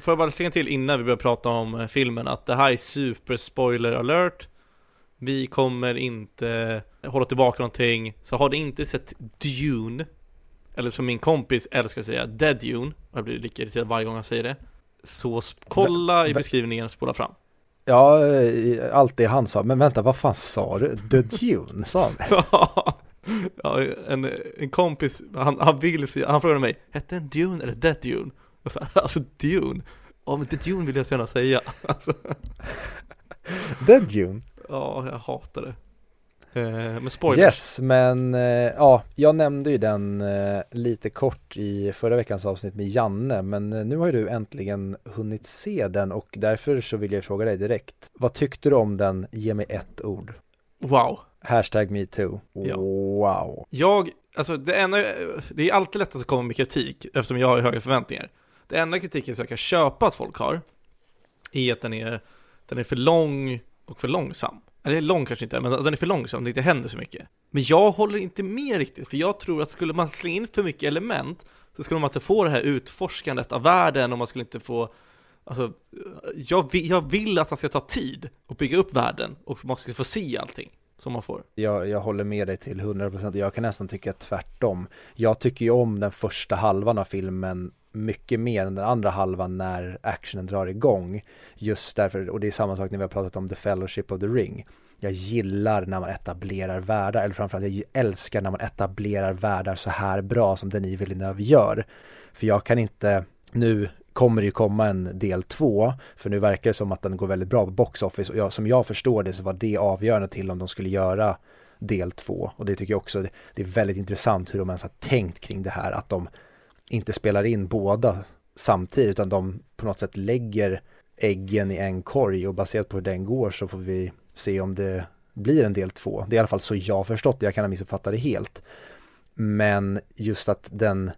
Får jag bara slänga till innan vi börjar prata om eh, filmen att det här är super spoiler alert Vi kommer inte hålla tillbaka någonting Så har du inte sett Dune Eller som min kompis älskar att säga Dead Dune Och jag blir lika irriterad varje gång jag säger det Så kolla i beskrivningen och spola fram Ja, allt det han sa, men vänta, vad fan sa du? The Dune, sa han? ja, en, en kompis, han, han vill han frågade mig, hette den Dune eller Dead Dune? Alltså Dune, ja men The Dune vill jag så gärna säga alltså. The Dune? Ja, jag hatar det eh, Men spoilers Yes, men eh, ja, jag nämnde ju den eh, lite kort i förra veckans avsnitt med Janne Men nu har ju du äntligen hunnit se den och därför så vill jag fråga dig direkt Vad tyckte du om den? Ge mig ett ord Wow Hashtag metoo Ja. Wow Jag, alltså det enda, det är alltid lättast att komma med kritik eftersom jag har höga förväntningar. Det enda kritiken som jag kan köpa att folk har är att den är, den är för lång och för långsam. Eller lång kanske inte, men den är för långsam, det inte händer så mycket. Men jag håller inte med riktigt, för jag tror att skulle man slänga in för mycket element så skulle man inte få det här utforskandet av världen och man skulle inte få Alltså, jag vill, jag vill att han ska ta tid och bygga upp världen och man ska få se allting som man får. Jag, jag håller med dig till 100% och jag kan nästan tycka tvärtom. Jag tycker ju om den första halvan av filmen mycket mer än den andra halvan när actionen drar igång. Just därför, och det är samma sak när vi har pratat om The Fellowship of the Ring. Jag gillar när man etablerar världar, eller framförallt jag älskar när man etablerar världar så här bra som Denis Villeneuve gör. För jag kan inte, nu kommer det ju komma en del två, för nu verkar det som att den går väldigt bra på box office och jag, som jag förstår det så var det avgörande till om de skulle göra del två och det tycker jag också det är väldigt intressant hur de ens har tänkt kring det här att de inte spelar in båda samtidigt utan de på något sätt lägger äggen i en korg och baserat på hur den går så får vi se om det blir en del två. Det är i alla fall så jag förstått det, jag kan ha missuppfattat det helt. Men just att den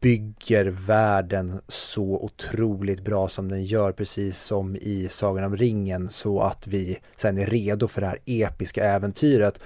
bygger världen så otroligt bra som den gör, precis som i Sagan om ringen, så att vi sen är redo för det här episka äventyret.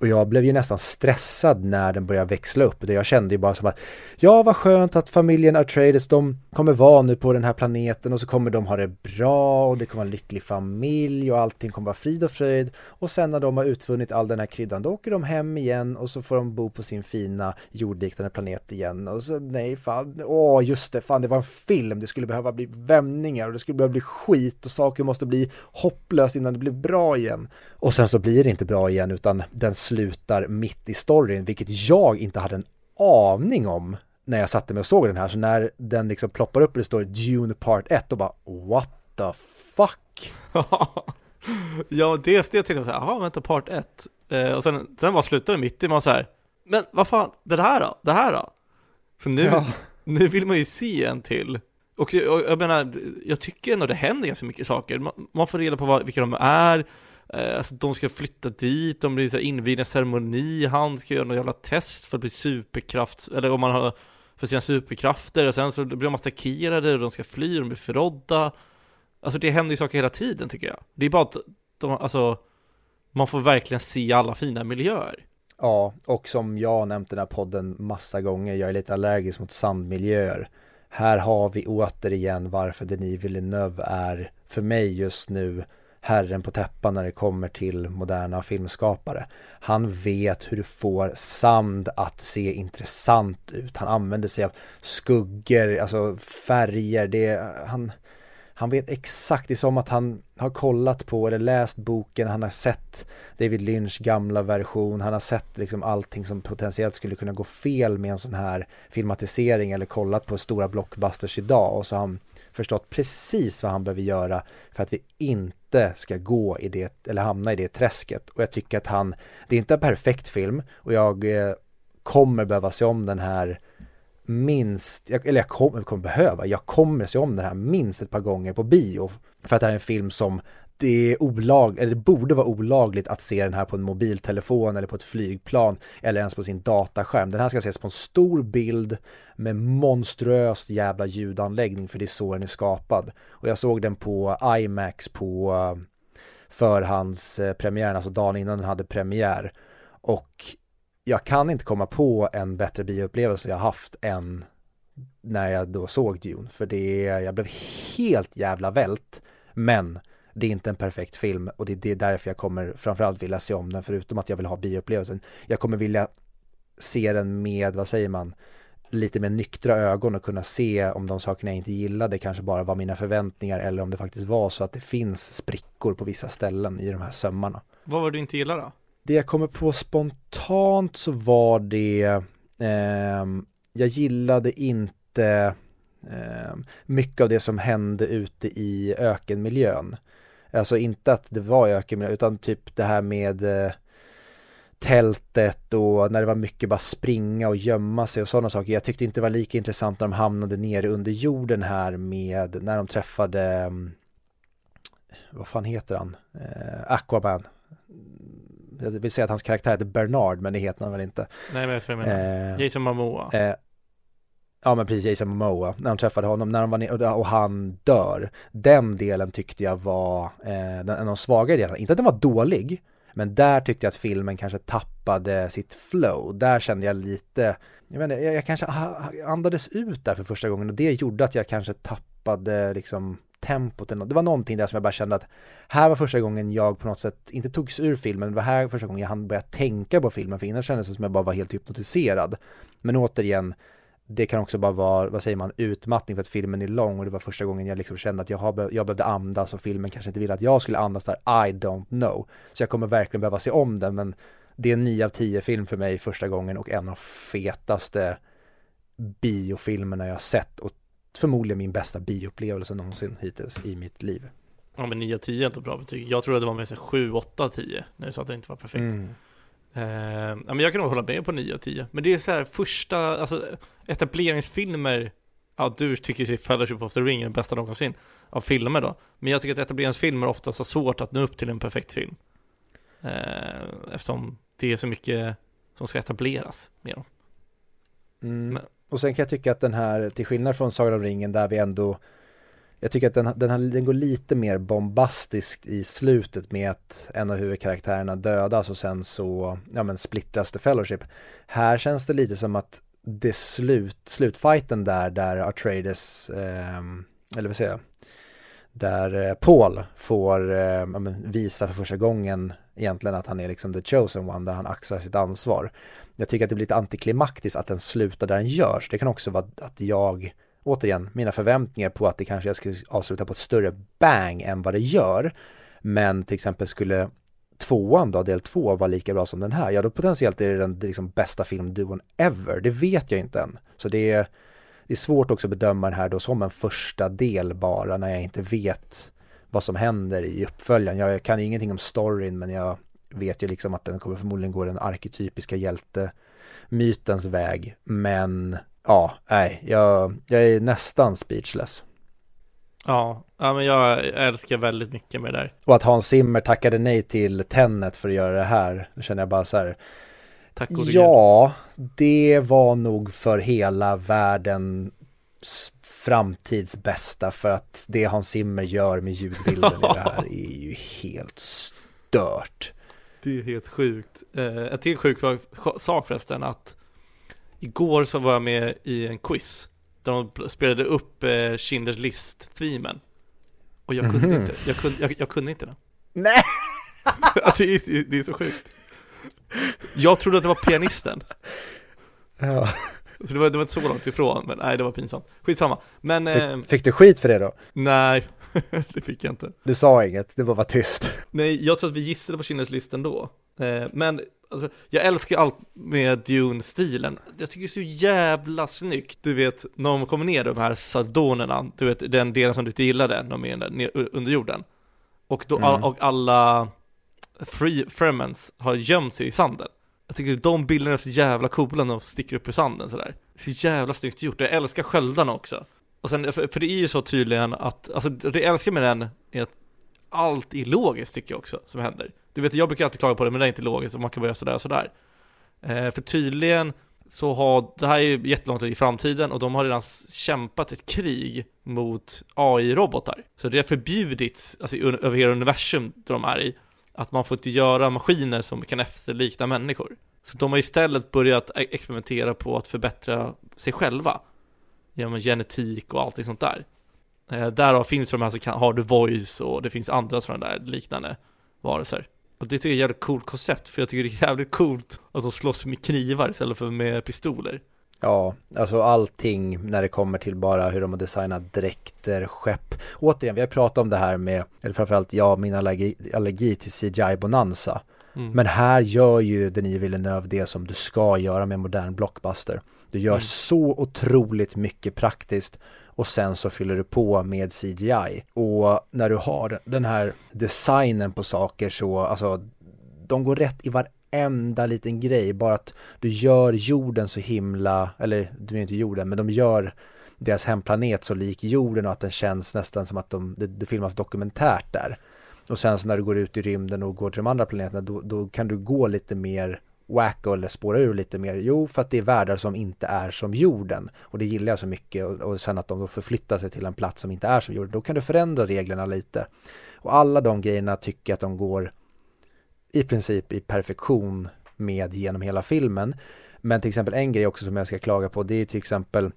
Och jag blev ju nästan stressad när den började växla upp. Jag kände ju bara som att ja, vad skönt att familjen Atreides, de kommer vara nu på den här planeten och så kommer de ha det bra och det kommer vara en lycklig familj och allting kommer vara frid och fröjd. Och sen när de har utvunnit all den här kryddan, då åker de hem igen och så får de bo på sin fina jordliknande planet igen. Och så nej, fan, åh just det, fan det var en film, det skulle behöva bli vändningar och det skulle behöva bli skit och saker måste bli hopplöst innan det blir bra igen. Och sen så blir det inte bra igen utan den slutar mitt i storyn, vilket jag inte hade en aning om när jag satte mig och såg den här. Så när den liksom ploppar upp och det står Dune Part 1 då bara what the fuck? ja, det, det tänkte jag såhär, jaha vänta part 1 eh, Och sen, sen bara slutade mitt i, man så här. Men vad fan, det här då? Det här då? För nu, Ja. nu vill man ju se en till och jag, och jag menar, jag tycker ändå det händer ganska mycket saker Man, man får reda på vad, vilka de är Eh, alltså de ska flytta dit, de blir så invigda ceremoni, han ska göra något jävla test för att bli superkraft, eller om man har för sina superkrafter och sen så blir de attackerade och de ska fly, de blir förrådda. Alltså det händer ju saker hela tiden tycker jag. Det är bara att de, alltså Man får verkligen se alla fina miljöer. Ja, och som jag har nämnt i den här podden massa gånger, jag är lite allergisk mot sandmiljöer. Här har vi återigen varför Denis Villeneuve är för mig just nu herren på täppan när det kommer till moderna filmskapare. Han vet hur du får sand att se intressant ut. Han använder sig av skuggor, alltså färger. Det, han, han vet exakt, det är som att han har kollat på eller läst boken, han har sett David Lynchs gamla version, han har sett liksom allting som potentiellt skulle kunna gå fel med en sån här filmatisering eller kollat på stora blockbusters idag och så har han förstått precis vad han behöver göra för att vi inte ska gå i det, eller hamna i det träsket. Och jag tycker att han, det är inte en perfekt film och jag eh, kommer behöva se om den här minst, eller jag kommer, jag kommer behöva, jag kommer se om den här minst ett par gånger på bio. För att det här är en film som det är olagligt, eller det borde vara olagligt att se den här på en mobiltelefon eller på ett flygplan eller ens på sin dataskärm. Den här ska ses på en stor bild med monstruöst jävla ljudanläggning för det är så den är skapad. Och jag såg den på IMAX på eh, förhandspremiären, alltså dagen innan den hade premiär. Och jag kan inte komma på en bättre bioupplevelse jag haft än när jag då såg Dune. För det, jag blev helt jävla vält. Men det är inte en perfekt film och det, det är därför jag kommer framförallt vilja se om den förutom att jag vill ha bioupplevelsen. Jag kommer vilja se den med, vad säger man, lite mer nyktra ögon och kunna se om de sakerna jag inte gillade kanske bara var mina förväntningar eller om det faktiskt var så att det finns sprickor på vissa ställen i de här sömmarna. Vad var det du inte gillade då? Det jag kommer på spontant så var det, eh, jag gillade inte eh, mycket av det som hände ute i ökenmiljön. Alltså inte att det var ökenmiljö utan typ det här med eh, tältet och när det var mycket bara springa och gömma sig och sådana saker. Jag tyckte inte det var lika intressant när de hamnade nere under jorden här med när de träffade mm, vad fan heter han? Eh, Aquaman. Jag vill säga att hans karaktär heter Bernard men det heter han väl inte. Nej, men jag menar. Eh, Jason Momoa. Eh, Ja men precis, Jason Momoa, när de träffade honom, när de var ner, och han dör. Den delen tyckte jag var eh, en av de svagare delarna. Inte att den var dålig, men där tyckte jag att filmen kanske tappade sitt flow. Där kände jag lite, jag vet inte, jag, jag kanske andades ut där för första gången och det gjorde att jag kanske tappade liksom tempot. Det var någonting där som jag bara kände att här var första gången jag på något sätt inte togs ur filmen, det var här första gången jag hann börja tänka på filmen, för innan kändes det som jag bara var helt hypnotiserad. Men återigen, det kan också bara vara, vad säger man, utmattning för att filmen är lång och det var första gången jag liksom kände att jag, har, jag behövde andas och filmen kanske inte ville att jag skulle andas där, I don't know. Så jag kommer verkligen behöva se om den men det är en 9 av 10 film för mig första gången och en av fetaste biofilmerna jag sett och förmodligen min bästa bioupplevelse någonsin hittills i mitt liv. Ja men 9 av 10 är inte bra betyg. Jag tror att det var med 7, 8 av 10 när du sa att det inte var perfekt. Mm. Eh, men jag kan nog hålla med på 9 av 10. Men det är så här första, alltså etableringsfilmer, ja du tycker ju Fellowship of the Ring är den bästa någonsin av filmer då. Men jag tycker att etableringsfilmer oftast har svårt att nå upp till en perfekt film. Eh, eftersom det är så mycket som ska etableras med dem. Mm. Men, och sen kan jag tycka att den här, till skillnad från Sagan om ringen där vi ändå jag tycker att den, den, har, den går lite mer bombastiskt i slutet med att en av huvudkaraktärerna dödas och sen så, ja men splittras The Fellowship. Här känns det lite som att det slut, slutfighten där, där Atreides, eh, eller vad säger jag, där eh, Paul får eh, visa för första gången egentligen att han är liksom the chosen one, där han axlar sitt ansvar. Jag tycker att det blir lite antiklimaktiskt att den slutar där den görs. Det kan också vara att jag återigen, mina förväntningar på att det kanske jag skulle avsluta på ett större bang än vad det gör. Men till exempel skulle tvåan då, del två, vara lika bra som den här, ja då potentiellt är det den liksom bästa filmduon ever. Det vet jag inte än. Så det är, det är svårt också att bedöma den här då som en första del bara när jag inte vet vad som händer i uppföljaren. Jag kan ingenting om storyn men jag vet ju liksom att den kommer förmodligen gå den arketypiska hjältemytens väg. Men ja, nej, jag, jag är nästan speechless. Ja, ja, men jag älskar väldigt mycket med det där. Och att Hans Zimmer tackade nej till Tenet för att göra det här, då känner jag bara så här. Tack Ja, det var nog för hela världens framtids bästa för att det Hans Zimmer gör med ljudbilden i det här är ju helt stört. Det är helt sjukt. Eh, en till sjuk sak förresten att Igår så var jag med i en quiz Där de spelade upp eh, Schindler's list-themen. Och jag kunde mm inte, jag kunde, jag, jag kunde inte den. Nej! det, är, det är så sjukt. Jag trodde att det var pianisten. Ja. Så det var, det var inte så långt ifrån, men nej det var pinsamt. Skitsamma, men Fick, eh, fick du skit för det då? Nej, det fick jag inte. Du sa inget, det var bara tyst. Nej, jag tror att vi gissade på Schindler's list ändå. Eh, Men Alltså, jag älskar allt med Dune-stilen. Jag tycker det är så jävla snyggt. Du vet, när de kommer ner de här sardonerna, du vet den delen som du inte gillade, de är ner, under jorden. Och, då, mm. och alla free Fremens har gömt sig i sanden. Jag tycker de bilderna är så jävla coola när de sticker upp i sanden sådär. Så jävla snyggt gjort. Jag älskar sköldarna också. Och sen, för, för det är ju så tydligen att, alltså det jag älskar med den är att allt är logiskt tycker jag också som händer. Du vet, jag brukar alltid klaga på det, men det är inte logiskt och man kan bara göra sådär och sådär. Eh, för tydligen så har, det här är ju jättelångt i framtiden och de har redan kämpat ett krig mot AI-robotar. Så det har förbjudits, alltså över hela universum de är i, att man får inte göra maskiner som kan efterlikna människor. Så de har istället börjat e, experimentera på att förbättra sig själva genom genetik och allting sånt där. Eh, därav finns de här så kan, har du voice och det finns andra sådana där liknande varelser. Och det tycker jag är ett jävligt coolt koncept, för jag tycker det är jävligt coolt att de slåss med knivar istället för med pistoler. Ja, alltså allting när det kommer till bara hur de har designat dräkter, skepp. Återigen, vi har pratat om det här med, eller framförallt jag, min allergi, allergi till CGI-bonanza. Mm. Men här gör ju Denis Villeneuve det som du ska göra med modern blockbuster. Du gör Mm. så otroligt mycket praktiskt och sen så fyller du på med CGI. Och när du har den här designen på saker så, alltså de går rätt i varenda liten grej. Bara att du gör jorden så himla, eller du är inte jorden, men de gör deras hemplanet så lik jorden och att den känns nästan som att de, det, det filmas dokumentärt där. Och sen så när du går ut i rymden och går till de andra planeterna då, då kan du gå lite mer wacko eller spåra ur lite mer. Jo, för att det är världar som inte är som jorden. Och det gillar jag så mycket. Och, och sen att de då förflyttar sig till en plats som inte är som jorden. Då kan du förändra reglerna lite. Och alla de grejerna tycker jag att de går i princip i perfektion med genom hela filmen. Men till exempel en grej också som jag ska klaga på det är till exempel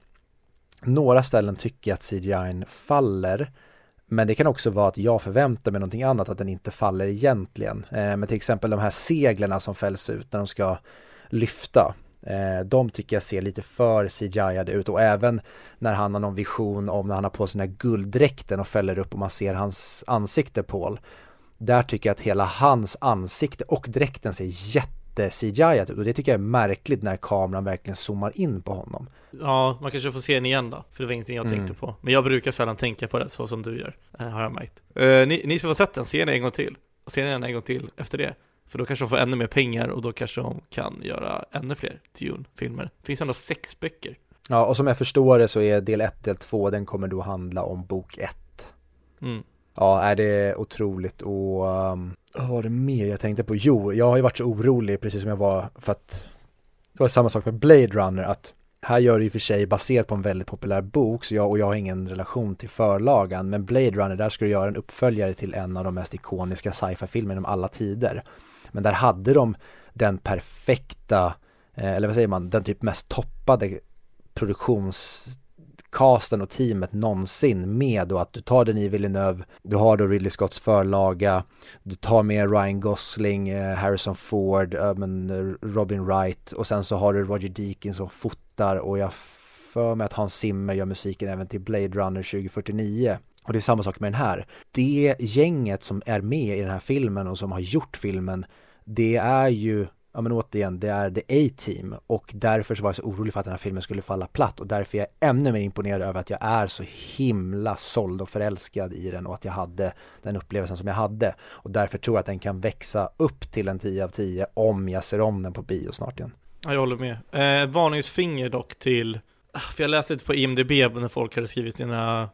några ställen tycker jag att CGI faller men det kan också vara att jag förväntar mig någonting annat, att den inte faller egentligen. Eh, men till exempel de här seglerna som fälls ut när de ska lyfta. Eh, de tycker jag ser lite för CGI ut och även när han har någon vision om när han har på sig den här gulddräkten och fäller upp och man ser hans ansikte Paul. Där tycker jag att hela hans ansikte och dräkten ser jätte CGI ut och det tycker jag är märkligt när kameran verkligen zoomar in på honom. Ja, man kanske får se den igen då, för det var ingenting jag Mm. tänkte på. Men jag brukar sällan tänka på det så som du gör, eh, har jag märkt. Eh, ni, ni som har sett den, se den en gång till. Se den en gång till efter det. För då kanske de får ännu mer pengar och då kanske de kan göra ännu fler Dune-filmer. Det finns ändå sex böcker. Ja, och som jag förstår det så är del 1, del 2, den kommer då handla om bok 1. Mm. Ja, är det otroligt och um, vad var det mer jag tänkte på? Jo, jag har ju varit så orolig precis som jag var för att det var samma sak med Blade Runner att här gör det ju för sig baserat på en väldigt populär bok så jag, och jag har ingen relation till förlagan men Blade Runner där ska du göra en uppföljare till en av de mest ikoniska sci-fi-filmerna om alla tider. Men där hade de den perfekta, eh, eller vad säger man, den typ mest toppade produktions casten och teamet någonsin med då att du tar Denis Villeneuve, du har då Ridley Scotts förlaga, du tar med Ryan Gosling, eh, Harrison Ford, eh, eh, Robin Wright och sen så har du Roger Deakins som fotar och jag för mig att Hans Zimmer gör musiken även till Blade Runner 2049. Och det är samma sak med den här. Det gänget som är med i den här filmen och som har gjort filmen, det är ju ja men återigen, det är The A-Team och därför så var jag så orolig för att den här filmen skulle falla platt och därför är jag ännu mer imponerad över att jag är så himla såld och förälskad i den och att jag hade den upplevelsen som jag hade och därför tror jag att den kan växa upp till en 10 av 10 om jag ser om den på bio snart igen. Ja, jag håller med. Eh, varningsfinger dock till, ah, för jag läste lite på IMDB när folk hade skrivit sina,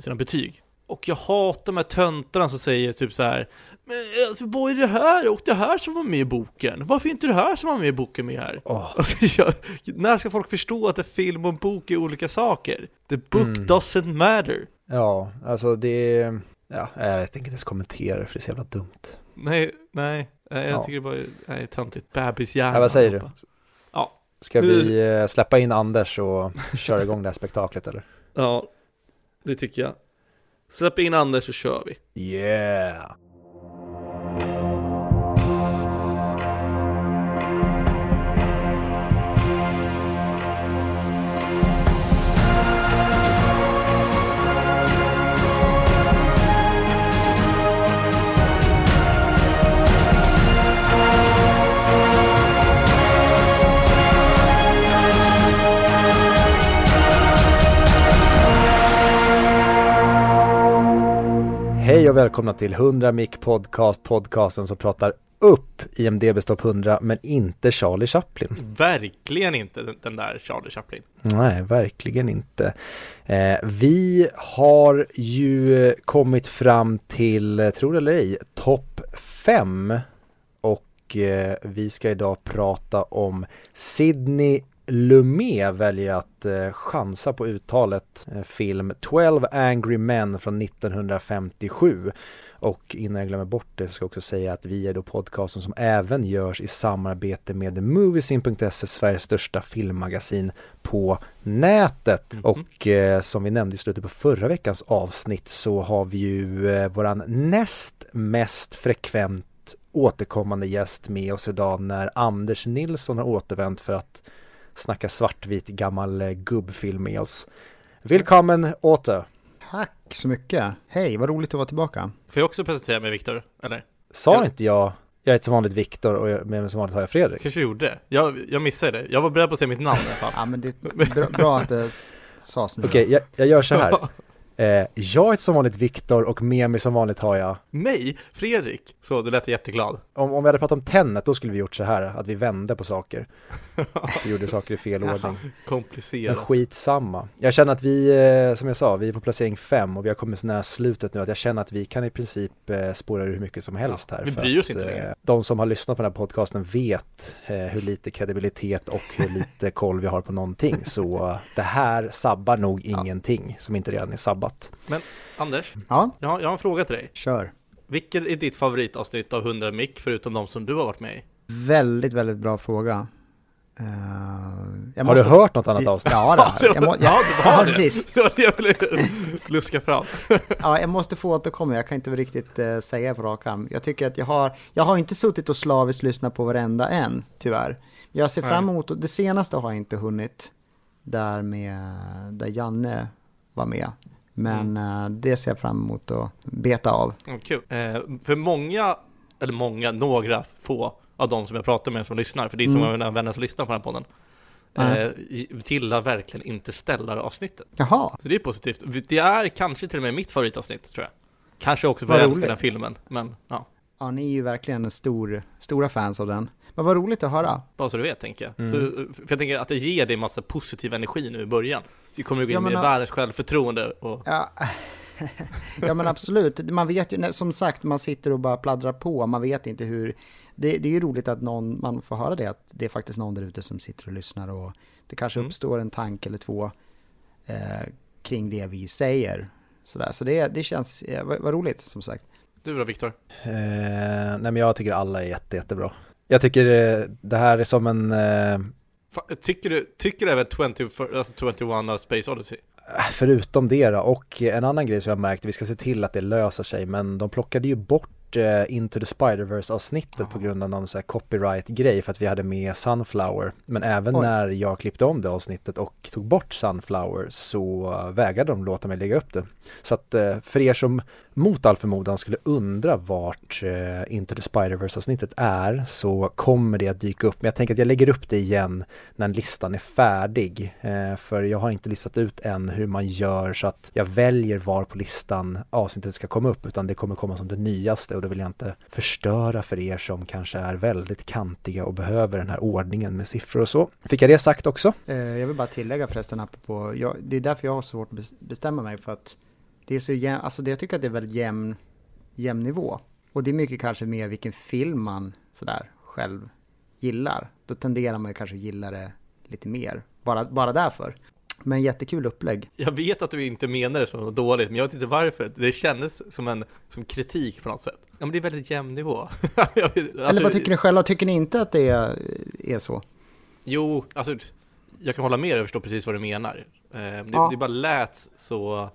sina betyg. Och jag hatar de här töntarna som säger typ så här Men alltså vad är det här? Och det här som var med i boken? Varför är inte det här som var med i boken med här? Åh, Alltså, jag, när ska folk förstå att en film och en bok är olika saker? The book Mm. doesn't matter. ja, alltså det, ja, jag tänker inte ens kommentera det för det är så jävla dumt. Nej, nej, jag Ja. tycker det bara är töntigt. Bebishjärna. Ja, vad säger du? Ja. Ska vi eh, släppa in Anders och köra igång det här spektaklet eller? Ja, det tycker jag. Släpp in Anders så kör vi. Yeah! Hej och välkomna till 100 Mic Podcast, podcasten som pratar upp IMDB Topp 100 men inte Charlie Chaplin. Verkligen inte den, där Charlie Chaplin. Nej, verkligen inte. Eh, vi har ju kommit fram till, tror det eller ej, topp 5 och eh, vi ska idag prata om Sydney Lumet väljer att eh, chansa på uttalet eh, film 12 Angry Men från 1957. Och innan jag glömmer bort det så ska jag också säga att vi är då podcasten som även görs i samarbete med Moviesin.se, Sveriges största filmmagasin på nätet. Mhm. Och eh, som vi nämnde i slutet på förra veckans avsnitt så har vi ju eh, våran näst mest frekvent återkommande gäst med oss idag när Anders Nilsson har återvänt för att snacka svartvit gammal eh, gubbfilm med oss. Välkommen åter! Tack så mycket. Hej, vad roligt att vara tillbaka. Får jag också presentera mig Viktor? Eller? Sa Ja. inte jag, jag heter som vanligt Viktor och jag, men som vanligt har jag Fredrik? Kanske gjorde. Jag, jag missade det. Jag var beredd på att säga mitt namn i alla fall. Ja, men det är bra, bra att det sades nu. Okej, jag, jag gör så här. Eh, jag heter som vanligt Viktor och med mig som vanligt har jag Mig? Fredrik? Så, du lät jätteglad. om, om vi hade pratat om Tenet då skulle vi gjort så här att vi vände på saker. Vi gjorde saker i fel ordning. Men Komplicerat. skitsamma. Jag känner att vi, eh, som jag sa, vi är på placering fem och vi har kommit så nära slutet nu att jag känner att vi kan i princip eh, spåra ur hur mycket som helst Ja, här. vi bryr oss att, inte eh, längre. De som har lyssnat på den här podcasten vet eh, hur lite kredibilitet och hur lite koll vi har på någonting. Så eh, det här sabbar nog Ja. ingenting som inte redan är sabbat. Anders, Ja, jag har, jag har en fråga till dig. kör. Vilket är ditt favoritavsnitt av 100 mick förutom de som du har varit med i? Väldigt, väldigt bra fråga. Jag Har du måste- hört något annat avsnitt? Ja, då. Jag må... ja, det var ja, precis. Jag ville luska fram. Ja, jag måste få återkomma. Jag kan inte riktigt eh, säga på rak arm. Jag tycker att jag har, jag har inte suttit och slaviskt lyssnat på varenda en, tyvärr. Jag ser Nej. fram emot, och det senaste har jag inte hunnit, där med, där Janne var med. Men Mm. eh, det ser jag fram emot att beta av. Mm, kul. Eh, för många, eller många, några få av de som jag pratar med som lyssnar, för det är inte så Mm. många av mina vänner som lyssnar på den här podden, eh, gillar verkligen inte avsnittet Jaha, Så det är positivt. Det är kanske till och med mitt favoritavsnitt, tror jag. Kanske också för att jag älskar den filmen, men ja, ja ni är ju verkligen en stor, stora fans av den. Men vad roligt att höra. bara så du vet tänker jag. Mm. Så, för jag tänker att det ger dig massa positiv energi nu i början. Så vi kommer gå in Ja, med världens självförtroende och Ja, ja men absolut. Man vet ju, som sagt, man sitter och bara pladdrar på. Man vet inte hur... Det, det är ju roligt att någon, man får höra det, att det är faktiskt någon där ute som sitter och lyssnar och det kanske Mm. uppstår en tanke eller två eh, kring det vi säger. Sådär. Så det, det känns, eh, vad, vad roligt som sagt. du då Viktor? Eh, nej men jag tycker alla är jätte, jättebra. Jag tycker eh, det här är som en, eh, Tycker du, tycker du även 20, för, alltså 21 av Space Odyssey? förutom det då, och en annan grej som jag märkt, vi ska se till att det löser sig, men de plockade ju bort eh, Into the Spider-Verse avsnittet på grund av någon så copyright-grej för att vi hade med Sunflower. Men även Oj. när jag klippte om det avsnittet och tog bort Sunflower så vägrade de låta mig lägga upp det. Så att eh, för er som mot all förmodan skulle undra vart eh, Into the Spider-Verse avsnittet är så kommer det att dyka upp. Men jag tänker att jag lägger upp det igen när listan är färdig. Eh, för jag har inte listat ut än hur man gör så att jag väljer var på listan avsnittet ska komma upp utan det kommer komma som det nyaste och då vill jag inte förstöra för er som kanske är väldigt kantiga och behöver den här ordningen med siffror och så. Fick jag det sagt också? Eh, jag vill bara tillägga förresten apropå, jag, det är därför jag har svårt att bestämma mig för att det är så jämn, alltså det, jag tycker att det är väldigt jämn, jämn nivå. Och det är mycket kanske mer vilken film man sådär själv gillar. Då tenderar man ju kanske att gilla det lite mer, bara, bara därför. Men jättekul upplägg. Jag vet att du inte menar det som något dåligt, men jag vet inte varför. Det kändes som en som kritik på något sätt. Ja, men det är väldigt jämn nivå. Vet- Eller alltså, vad tycker ni själva? Tycker ni inte att det är, är så? Jo, alltså jag kan hålla med dig och förstå precis vad du menar. Eh, det, Ja. det bara lät så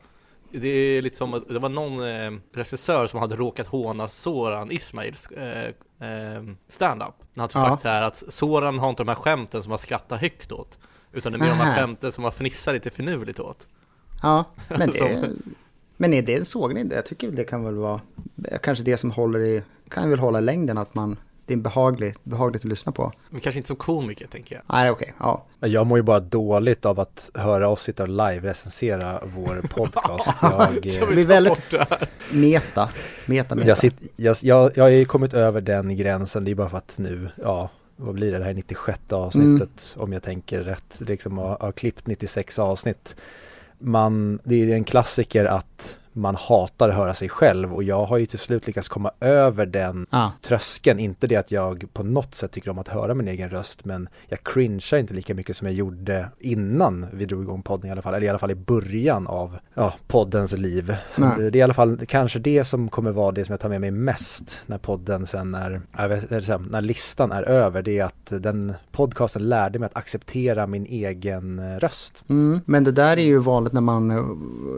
det är lite som att det var någon eh, regissör som hade råkat håna Soran Ismails eh, eh, stand-up. Han hade Ja. sagt så här att Soran har inte de här skämten som man skrattar högt åt. Utan det är mer de här skämten som man fnissar lite finurligt åt. Ja, men det, men är det, såg ni det? Jag tycker det kan väl vara, kanske det som håller i, kan väl hålla längden att man, det är behagligt, behagligt att lyssna på. Men kanske inte som komiker tänker jag. Nej, okej, ja. Jag mår ju bara dåligt av att höra oss sitta och live-recensera vår podcast. Jag, Kan eh, blir väldigt-? Meta, meta, meta. jag, sitt, jag, jag, jag har ju kommit över den gränsen, det är bara för att nu, ja, vad blir det, det här är 96 avsnittet om jag tänker rätt, liksom har, har klippt 96 avsnitt. Man, det är en klassiker att man hatar att höra sig själv och jag har ju till slut lyckats komma över den Ah. tröskeln. Inte det att jag på något sätt tycker om att höra min egen röst men jag cringear inte lika mycket som jag gjorde innan vi drog igång podden i alla fall. Eller i alla fall i början av ja, poddens liv. Så Nej. det är i alla fall kanske det som kommer vara det som jag tar med mig mest när podden sen är, när listan är över. Det är att den podcasten lärde mig att acceptera min egen eh, röst. Mm. Men det där är ju vanligt när man, eh,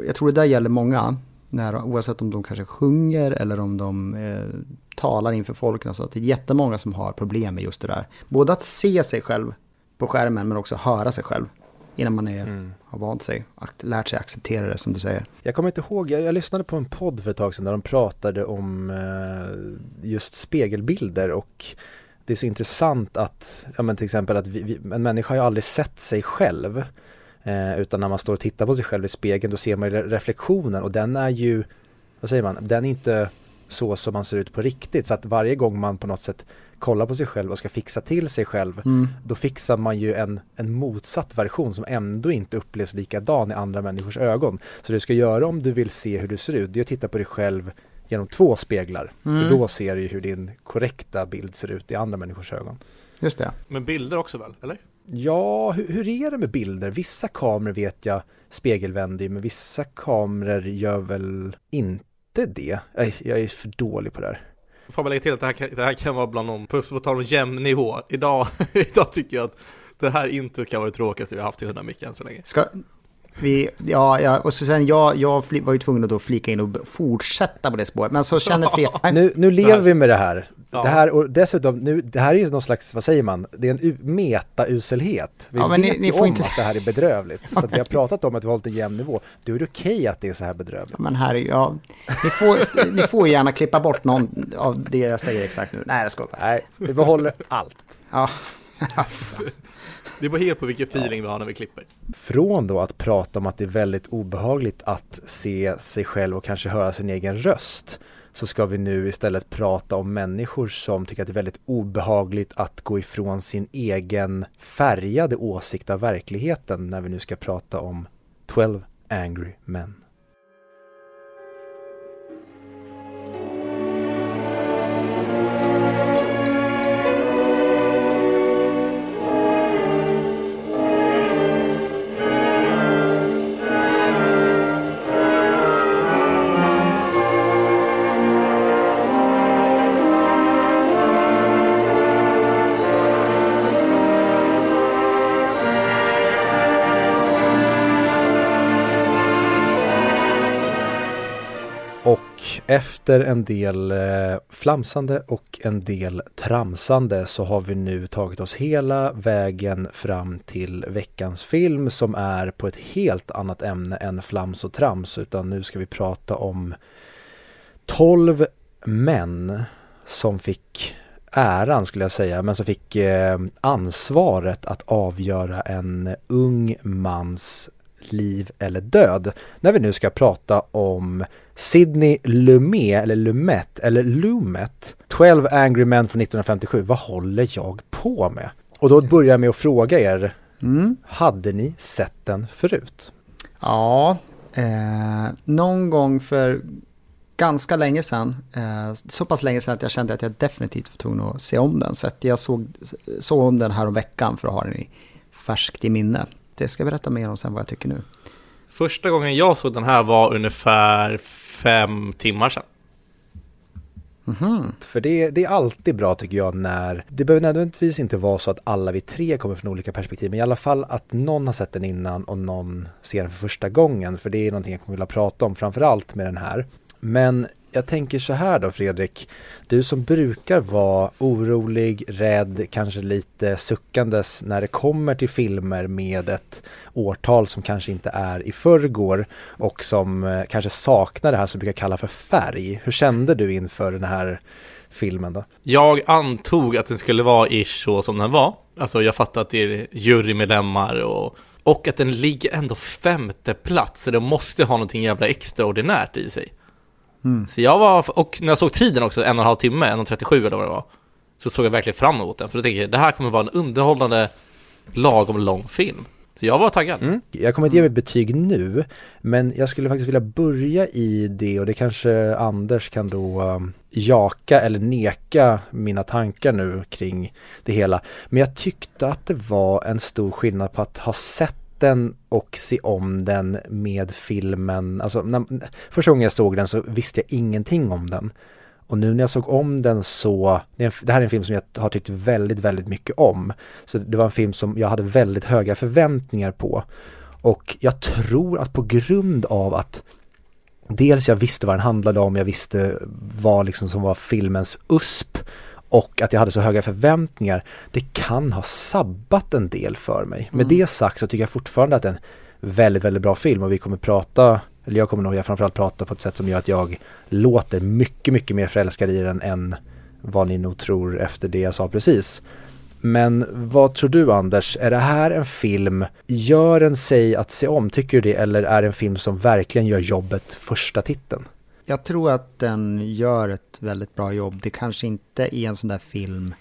jag tror det där gäller många, när, oavsett om de kanske sjunger eller om de eh, talar inför folk. Så att det är jättemånga som har problem med just det där. Både att se sig själv på skärmen men också höra sig själv. Innan man är, har vant sig, lärt sig acceptera det som du säger. Jag kommer inte ihåg, jag, jag lyssnade på en podd för ett tag sedan där de pratade om eh, just spegelbilder och det är så intressant att, ja men till exempel att vi, vi, en människa har ju aldrig sett sig själv eh, utan när man står och tittar på sig själv i spegeln då ser man ju re- reflektionen och den är ju, vad säger man, den är inte så som man ser ut på riktigt så att varje gång man på något sätt kollar på sig själv och ska fixa till sig själv Mm. då fixar man ju en, en motsatt version som ändå inte upplevs likadan i andra människors ögon. Så det du ska göra om du vill se hur du ser ut, det är att titta på dig själv genom två speglar. Mm. För då ser du ju hur din korrekta bild ser ut i andra människors ögon. Just det. Men bilder också väl, eller? Ja, hur, hur är det med bilder? Vissa kameror vet jag spegelvänder ju, men vissa kameror gör väl inte det. Nej, jag är för dålig på det här. Får man lägga till att det här kan, det här kan vara bland de, på, på tal om jämn nivå. Idag, idag tycker jag att det här inte kan vara det tråkigaste vi har haft i 100 mick än så länge. Ska vi, ja, ja, och så sen jag, jag var ju tvungen att då flika in och fortsätta på det spåret. Men så känner Fredrik, Nu, nu lever vi med det här. Ja. Det här och dessutom, nu, det här är ju någon slags, vad säger man, det är en meta-uselhet. Vi Ja, men ni- vet ni ju får om inte- att det här är bedrövligt. Så att vi har pratat om att vi har hållit en jämn nivå. Då är det okej att det är så här bedrövligt. men här, är- ja, ni får, ni får gärna klippa bort någon av det jag säger exakt nu. Nej, jag skojar. Nej, vi behåller allt. Ja, Det beror helt på vilken feeling vi har när vi klipper. Från då att prata om att det är väldigt obehagligt att se sig själv och kanske höra sin egen röst så ska vi nu istället prata om människor som tycker att det är väldigt obehagligt att gå ifrån sin egen färgade åsikt av verkligheten när vi nu ska prata om 12 Angry Men. Efter en del eh, flamsande och en del tramsande så har vi nu tagit oss hela vägen fram till veckans film som är på ett helt annat ämne än flams och trams utan nu ska vi prata om 12 män som fick äran skulle jag säga, men som fick eh, ansvaret att avgöra en ung mans liv eller död. När vi nu ska prata om Sidney Lumet, eller Lumet, eller Lumet, 12 Angry Men från 1957. Vad håller jag på med? Och då börjar jag med att fråga er, mm. hade ni sett den förut? ja eh, någon gång för ganska länge sedan, eh, så pass länge sedan att jag kände att jag definitivt var tvungen att se om den. Så jag såg, såg om den här om veckan för att ha den i färskt i minne. Det ska jag berätta mer om sen vad jag tycker nu. Första gången jag såg den här var ungefär fem timmar sedan. Mhm. För det, det är alltid bra tycker jag när, det behöver nödvändigtvis inte vara så att alla vi tre kommer från olika perspektiv, men i alla fall att någon har sett den innan och någon ser den för första gången, för det är någonting jag kommer vilja prata om, framförallt med den här. Men jag tänker så här då Fredrik, du som brukar vara orolig, rädd, kanske lite suckandes när det kommer till filmer med ett årtal som kanske inte är i förrgår och som eh, kanske saknar det här som vi brukar kalla för färg. Hur kände du inför den här filmen då? Jag antog att den skulle vara ish så som den var. Alltså jag fattar att det är jurymedlemmar och, och att den ligger ändå femte plats. Så det måste ha någonting jävla extraordinärt i sig. Mm. Så jag var, och när jag såg tiden också, en och en halv timme, 1.37 eller vad det var. Så såg jag verkligen fram emot den. För då tänkte jag, det här kommer vara en underhållande, lagom lång film. Så jag var taggad. Mm. Jag kommer inte ge mig ett betyg nu, men jag skulle faktiskt vilja börja i det och det kanske Anders kan då um, jaka eller neka mina tankar nu kring det hela. Men jag tyckte att det var en stor skillnad på att ha sett den och se om den med filmen. Alltså, när, första gången jag såg den så visste jag ingenting om den. Och nu när jag såg om den så, det här är en film som jag har tyckt väldigt, väldigt mycket om. Så det var en film som jag hade väldigt höga förväntningar på. Och jag tror att på grund av att dels jag visste vad den handlade om, jag visste vad liksom som var filmens USP och att jag hade så höga förväntningar, det kan ha sabbat en del för mig. Med mm. det sagt så tycker jag fortfarande att det är en väldigt, väldigt bra film och vi kommer prata eller jag kommer nog framförallt prata på ett sätt som gör att jag låter mycket, mycket mer förälskad i den än vad ni nog tror efter det jag sa precis. Men vad tror du Anders, är det här en film, gör den sig att se om, tycker du det, eller är det en film som verkligen gör jobbet första titeln? Jag tror att den gör ett väldigt bra jobb. Det kanske inte är en sån där film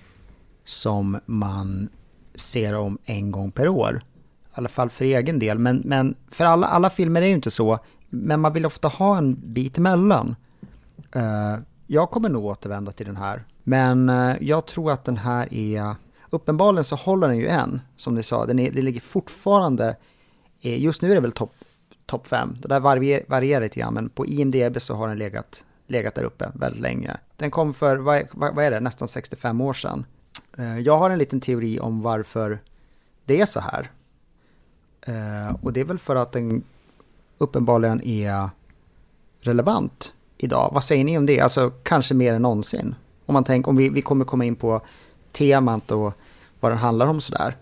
som man ser om en gång per år. I alla fall för egen del. Men, men för alla, alla filmer är ju inte så. Men man vill ofta ha en bit emellan. Uh, jag kommer nog återvända till den här. Men uh, jag tror att den här är... Uppenbarligen så håller den ju än, som ni sa. Den, är, den ligger fortfarande... Eh, just nu är det väl topp Topp 5. Det där varier, varierar lite grann, men på IMDB så har den legat, legat där uppe väldigt länge. Den kom för, vad, vad är det, nästan 65 år sedan. Eh, jag har en liten teori om varför det är så här. Eh, och det är väl för att den uppenbarligen är relevant idag. Vad säger ni om det? Alltså kanske mer än någonsin. Om man tänker, om vi, vi kommer komma in på temat och vad den handlar om sådär.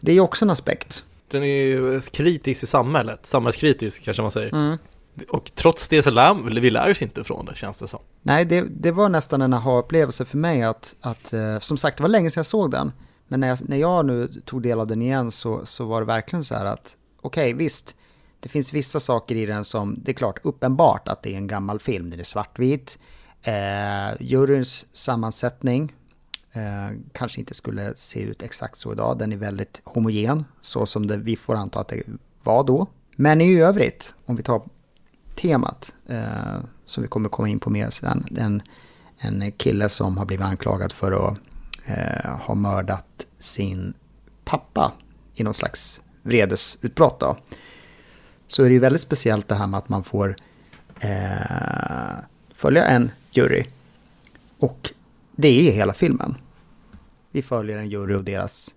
Det är ju också en aspekt. Den är ju kritisk i samhället, samhällskritisk kanske man säger. Mm. Och trots det så lär vi lär oss inte från det känns det som. Nej, det, det var nästan en aha-upplevelse för mig att, att, eh, som sagt det var länge sedan jag såg den. Men när jag, när jag nu tog del av den igen så, så var det verkligen så här att okej okay, visst, det finns vissa saker i den som, det är klart uppenbart att det är en gammal film, den är svartvit. Eh, juryns sammansättning eh, kanske inte skulle se ut exakt så idag, den är väldigt homogen, så som det, vi får anta att det var då. Men i övrigt, om vi tar temat, eh, som vi kommer komma in på mer sen, en, en kille som har blivit anklagad för att eh, ha mördat sin pappa i någon slags vredesutbrott då så är det ju väldigt speciellt det här med att man får eh, följa en jury. Och det är hela filmen. Vi följer en jury och deras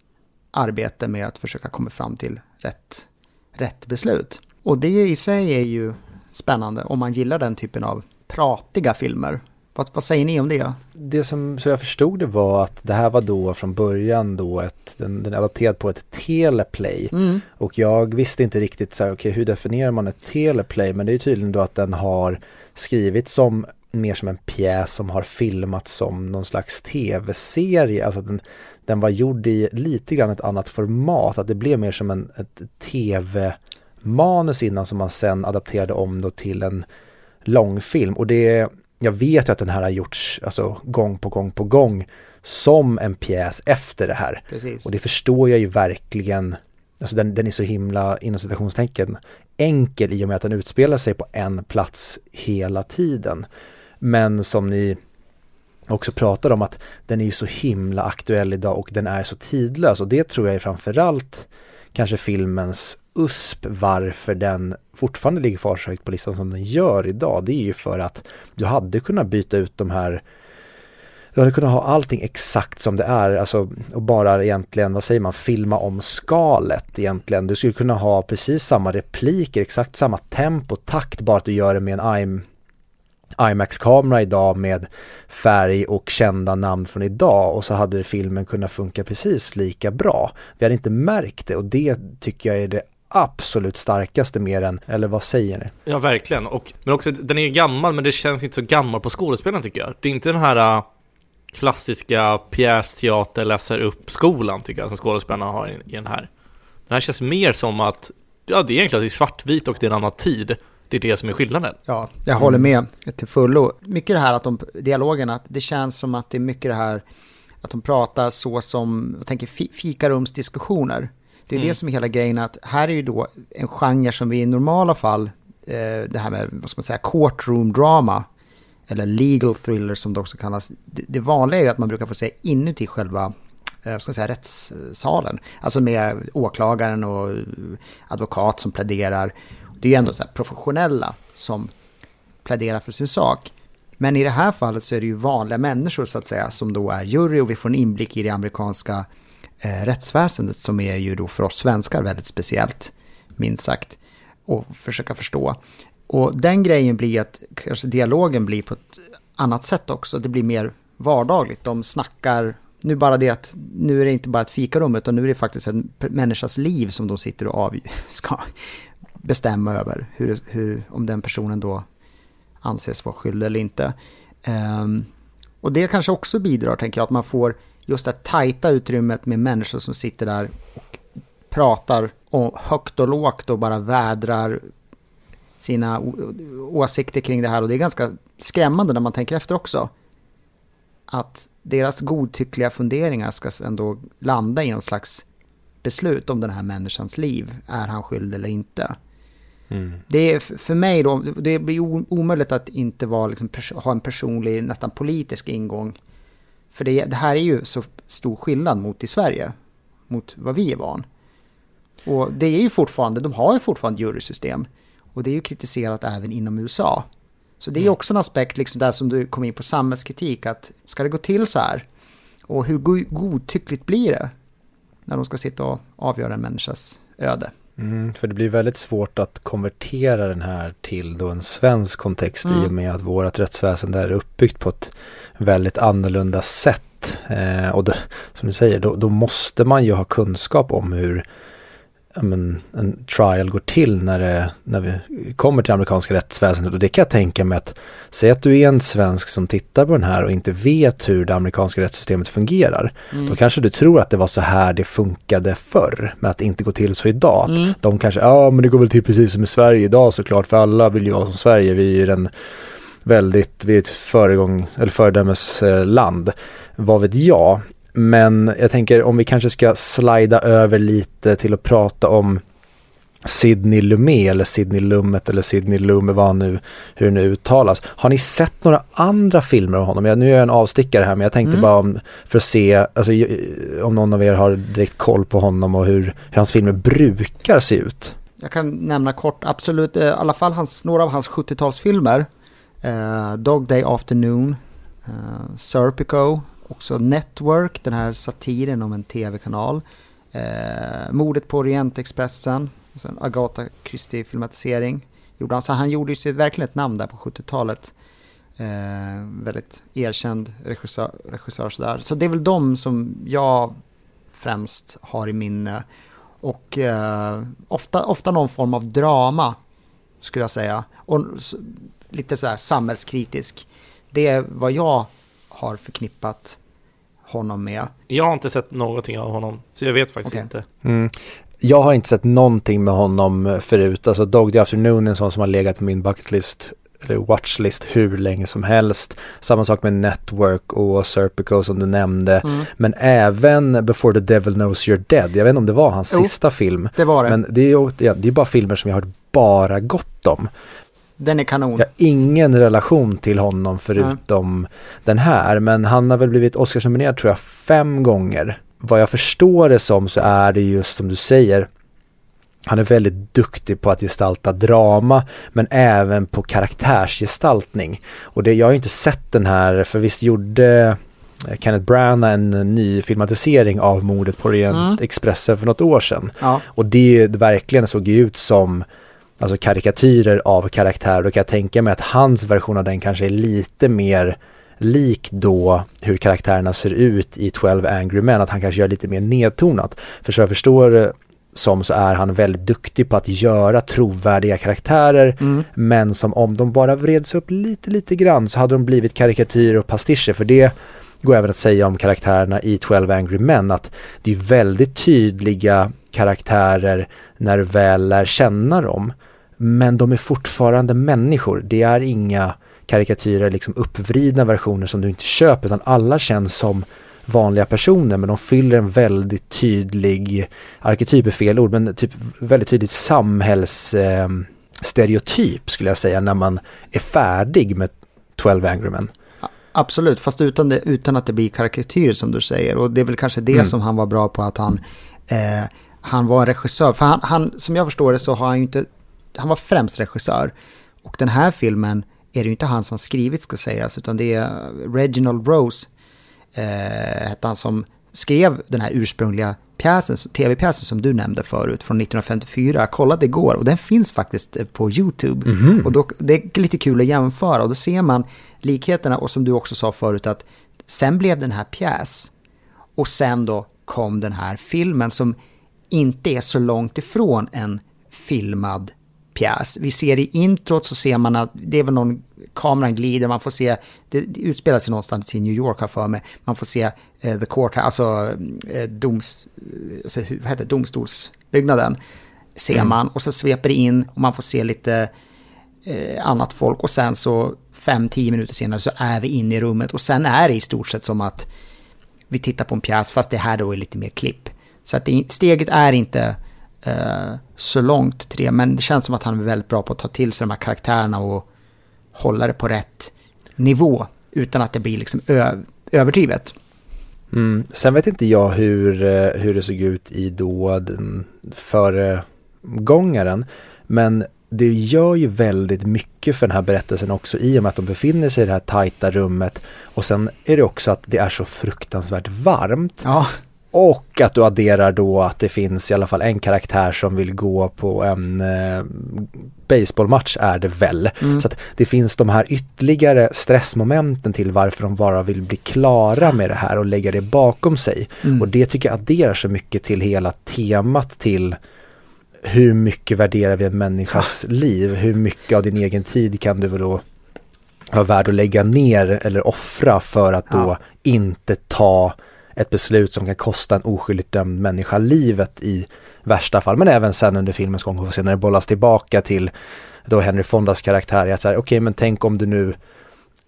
arbete med att försöka komma fram till rätt, rätt beslut. Och det i sig är ju spännande om man gillar den typen av pratiga filmer. Vad, vad säger ni om det? Det som så jag förstod det var att det här var då från början då ett, den, den är adapterad på ett teleplay. Mm. Och jag visste inte riktigt så här, okej okay, hur definierar man ett teleplay? Men det är tydligen då att den har skrivits som mer som en pjäs som har filmats som någon slags tv-serie. Alltså att den, den var gjord i lite grann ett annat format, att det blev mer som en, ett tv-manus innan som man sen adapterade om då till en långfilm. Och det jag vet ju att den här har gjorts alltså, gång på gång på gång som en pjäs efter det här. Precis. Och det förstår jag ju verkligen, alltså den, den är så himla, inom citationstecken, enkel i och med att den utspelar sig på en plats hela tiden. Men som ni också pratar om att den är ju så himla aktuell idag och den är så tidlös och det tror jag är framförallt kanske filmens USP varför den fortfarande ligger kvar så högt på listan som den gör idag. Det är ju för att du hade kunnat byta ut de här du hade kunnat ha allting exakt som det är, alltså och bara egentligen, vad säger man, filma om skalet egentligen. Du skulle kunna ha precis samma repliker, exakt samma tempo, takt, bara att du gör det med en IMAX-kamera idag med färg och kända namn från idag och så hade filmen kunnat funka precis lika bra. Vi hade inte märkt det och det tycker jag är det absolut starkaste med den, eller vad säger ni? Ja, verkligen. Och, men också, den är ju gammal, men det känns inte så gammal på skådespelaren tycker jag. Det är inte den här uh, klassiska pjästeater läser upp skolan tycker jag som skådespelarna har i, i den här. Den här känns mer som att, ja det är egentligen det är svartvitt och det är en annan tid. Det är det som är skillnaden. Ja, jag håller med till fullo. Mycket det här att de, dialogen, att det känns som att det är mycket det här att de pratar så som, jag tänker fikarumsdiskussioner. Det är Mm. det som är hela grejen, att här är ju då en genre som vi i normala fall, eh, det här med, vad ska man säga, courtroom drama, eller legal thriller som det också kallas. Det, det vanliga är ju att man brukar få se inuti själva eh, ska man säga, rättssalen. Alltså med åklagaren och advokat som pläderar. Det är ju ändå så här professionella som pläderar för sin sak. Men i det här fallet så är det ju vanliga människor så att säga som då är jury och vi får en inblick i det amerikanska eh, rättsväsendet som är ju då för oss svenskar väldigt speciellt, minst sagt, och försöka förstå. Och den grejen blir att kanske dialogen blir på ett annat sätt också, det blir mer vardagligt, de snackar, nu bara det att nu är det inte bara ett fikarum utan nu är det faktiskt en människas liv som de sitter och av, ska bestämma över, hur, hur, om den personen då anses vara skyldig eller inte. Um, och det kanske också bidrar, tänker jag, att man får just det tajta utrymmet med människor som sitter där och pratar och högt och lågt och bara vädrar sina åsikter kring det här. Och det är ganska skrämmande när man tänker efter också. Att deras godtyckliga funderingar ska ändå landa i någon slags beslut om den här människans liv. Är han skyldig eller inte? Mm. Det är för mig då, det blir omöjligt att inte vara liksom ha en personlig, nästan politisk ingång. För det, det här är ju så stor skillnad mot i Sverige, mot vad vi är van. Och det är ju fortfarande, de har ju fortfarande jurysystem. Och det är ju kritiserat även inom USA. Så det är ju också en aspekt, liksom där som du kom in på samhällskritik, att ska det gå till så här? Och hur go- godtyckligt blir det? När de ska sitta och avgöra en människas öde. Mm, för det blir väldigt svårt att konvertera den här till då en svensk kontext i Mm. och med att vårt rättsväsende är uppbyggt på ett väldigt annorlunda sätt. Eh, och då, som du säger, då, då måste man ju ha kunskap om hur men, en trial går till när, det, när vi kommer till amerikanska rättsväsendet. Och det kan jag tänka mig att, säg att du är en svensk som tittar på den här och inte vet hur det amerikanska rättssystemet fungerar. Mm. Då kanske du tror att det var så här det funkade förr, men att det inte går till så idag. Mm. De kanske, ja men det går väl till precis som i Sverige idag såklart, för alla vill ju vara som Sverige. Vi är den väldigt, vi är ett föregång, eller föredömesland. Vad vet jag? Men jag tänker om vi kanske ska slida över lite till att prata om Sidney Lumet eller Sidney Lumet eller Sidney Lumet, vad nu, hur det nu uttalas. Har ni sett några andra filmer av honom? Jag, nu är jag en avstickare här men jag tänkte Mm. bara om, för att se, alltså, om någon av er har direkt koll på honom och hur, hur hans filmer brukar se ut. Jag kan nämna kort, absolut, eh, i alla fall hans, några av hans 70-talsfilmer. Eh, Dog Day Afternoon, eh, Serpico, också Network, den här satiren om en tv-kanal. Eh, Mordet på Orientexpressen, alltså en Agatha Christie-filmatisering. Gjorde han, så han gjorde ju sig verkligen ett namn där på 70-talet. Eh, väldigt erkänd regissör, regissör sådär. Så det är väl de som jag främst har i minne. Och eh, ofta, ofta någon form av drama, skulle jag säga. Och lite så här samhällskritisk. Det är vad jag har förknippat honom med. Jag har inte sett någonting av honom, så jag vet faktiskt Okej. inte. Mm. Jag har inte sett någonting med honom förut, alltså Dog Day Afternoon är en sån som har legat på min bucketlist eller watchlist hur länge som helst. Samma sak med Network och Serpico som du nämnde. Mm. Men även Before the Devil Knows You're Dead. Jag vet inte om det var hans Jo. sista film. Det var det. Men det är ju ja, det är bara filmer som jag har hört bara gott om. Den är kanon. Jag har ingen relation till honom förutom den här. Men han har väl blivit Oscarsnominerad tror jag fem gånger. Vad jag förstår det som så är det just som du säger. Han är väldigt duktig på att gestalta drama men även på karaktärsgestaltning. Och det, jag har ju inte sett den här, för visst gjorde eh, Kenneth Branagh en ny filmatisering av mordet på Orient Mm. Expressen för något år sedan. Ja, Och det, verkligen såg ut som alltså karikatyrer av karaktärer. Då kan jag tänka mig att hans version av den kanske är lite mer lik då hur karaktärerna ser ut i 12 Angry Men, att han kanske gör lite mer nedtonat. För så jag förstår det som så är han väldigt duktig på att göra trovärdiga karaktärer mm. men som om de bara vreds upp lite, lite grann så hade de blivit karikatyrer och pastischer för det går även att säga om karaktärerna i 12 Angry Men att det är väldigt tydliga karaktärer när du väl lär känna dem men de är fortfarande människor. Det är inga karikatyrer, liksom uppvridna versioner som du inte köper utan alla känns som vanliga personer men de fyller en väldigt tydlig, arketyp är fel ord, men typ väldigt tydligt samhällsstereotyp eh, skulle jag säga när man är färdig med 12 Angry Men. Absolut, fast utan, det, utan att det blir karikatyr som du säger. Och det är väl kanske det mm. som han var bra på att han, eh, han var en regissör. För han, han, som jag förstår det så har han ju inte, han var främst regissör. Och den här filmen är det ju inte han som har skrivit ska sägas, utan det är Reginald Rose, eh, hette han som skrev den här ursprungliga pjäsen, tv-pjäsen som du nämnde förut från 1954. Jag kollade igår och den finns faktiskt eh, på YouTube. Mm -hmm. Och då, det är lite kul att jämföra och då ser man likheterna och som du också sa förut att sen blev den här pjäs och sen då kom den här filmen som inte är så långt ifrån en filmad pjäs. Vi ser i introt så ser man att det är väl någon, kameran glider, man får se, det, det utspelar sig någonstans i New York har för mig, man får se uh, the court, alltså, uh, doms, alltså vad heter domstolsbyggnaden, ser mm. man och så sveper det in och man får se lite uh, annat folk och sen så fem, tio minuter senare så är vi inne i rummet och sen är det i stort sett som att vi tittar på en pjäs fast det här då är lite mer klipp. Så att det, steget är inte så långt till det, men det känns som att han är väldigt bra på att ta till sig de här karaktärerna och hålla det på rätt nivå utan att det blir liksom överdrivet. Mm. Sen vet inte jag hur, eh, hur det såg ut i då den föregångaren, men det gör ju väldigt mycket för den här berättelsen också i och med att de befinner sig i det här tajta rummet och sen är det också att det är så fruktansvärt varmt. Ja. Och att du adderar då att det finns i alla fall en karaktär som vill gå på en eh, baseballmatch är det väl. Mm. Så att det finns de här ytterligare stressmomenten till varför de bara vill bli klara med det här och lägga det bakom sig. Mm. Och det tycker jag adderar så mycket till hela temat till hur mycket värderar vi en människas liv? Hur mycket av din egen tid kan du då vara värd att lägga ner eller offra för att då ja. inte ta ett beslut som kan kosta en oskyldigt dömd människa livet i värsta fall, men även sen under filmens gång, och sen när det bollas tillbaka till då Henry Fondas karaktär, att säga, okej okay, men tänk om du nu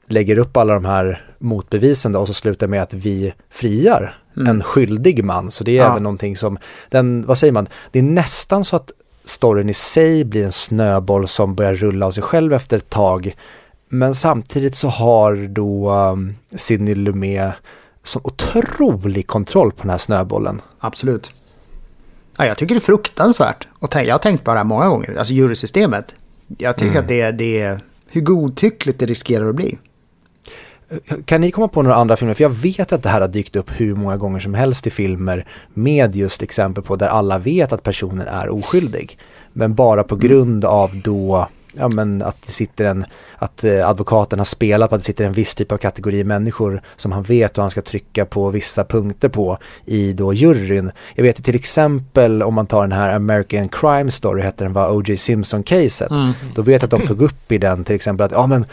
lägger upp alla de här motbevisen då, och så slutar med att vi friar mm. en skyldig man. Så det är ja. även någonting som, den, vad säger man, det är nästan så att storyn i sig blir en snöboll som börjar rulla av sig själv efter ett tag. Men samtidigt så har då um, Sidney Lumet sån otrolig kontroll på den här snöbollen. Absolut. Ja, jag tycker det är fruktansvärt. Och jag har tänkt på det här många gånger, alltså jurysystemet. Jag tycker mm. att det, det är hur godtyckligt det riskerar att bli. Kan ni komma på några andra filmer? För jag vet att det här har dykt upp hur många gånger som helst i filmer med just exempel på där alla vet att personen är oskyldig. Men bara på mm. grund av då ja, men att det sitter en, att eh, advokaten har spelat på att det sitter en viss typ av kategori människor som han vet och han ska trycka på vissa punkter på i då juryn. Jag vet till exempel om man tar den här American Crime Story, hette den var O.J. Simpson-caset. Mm. Då vet jag att de tog upp i den till exempel att, ja men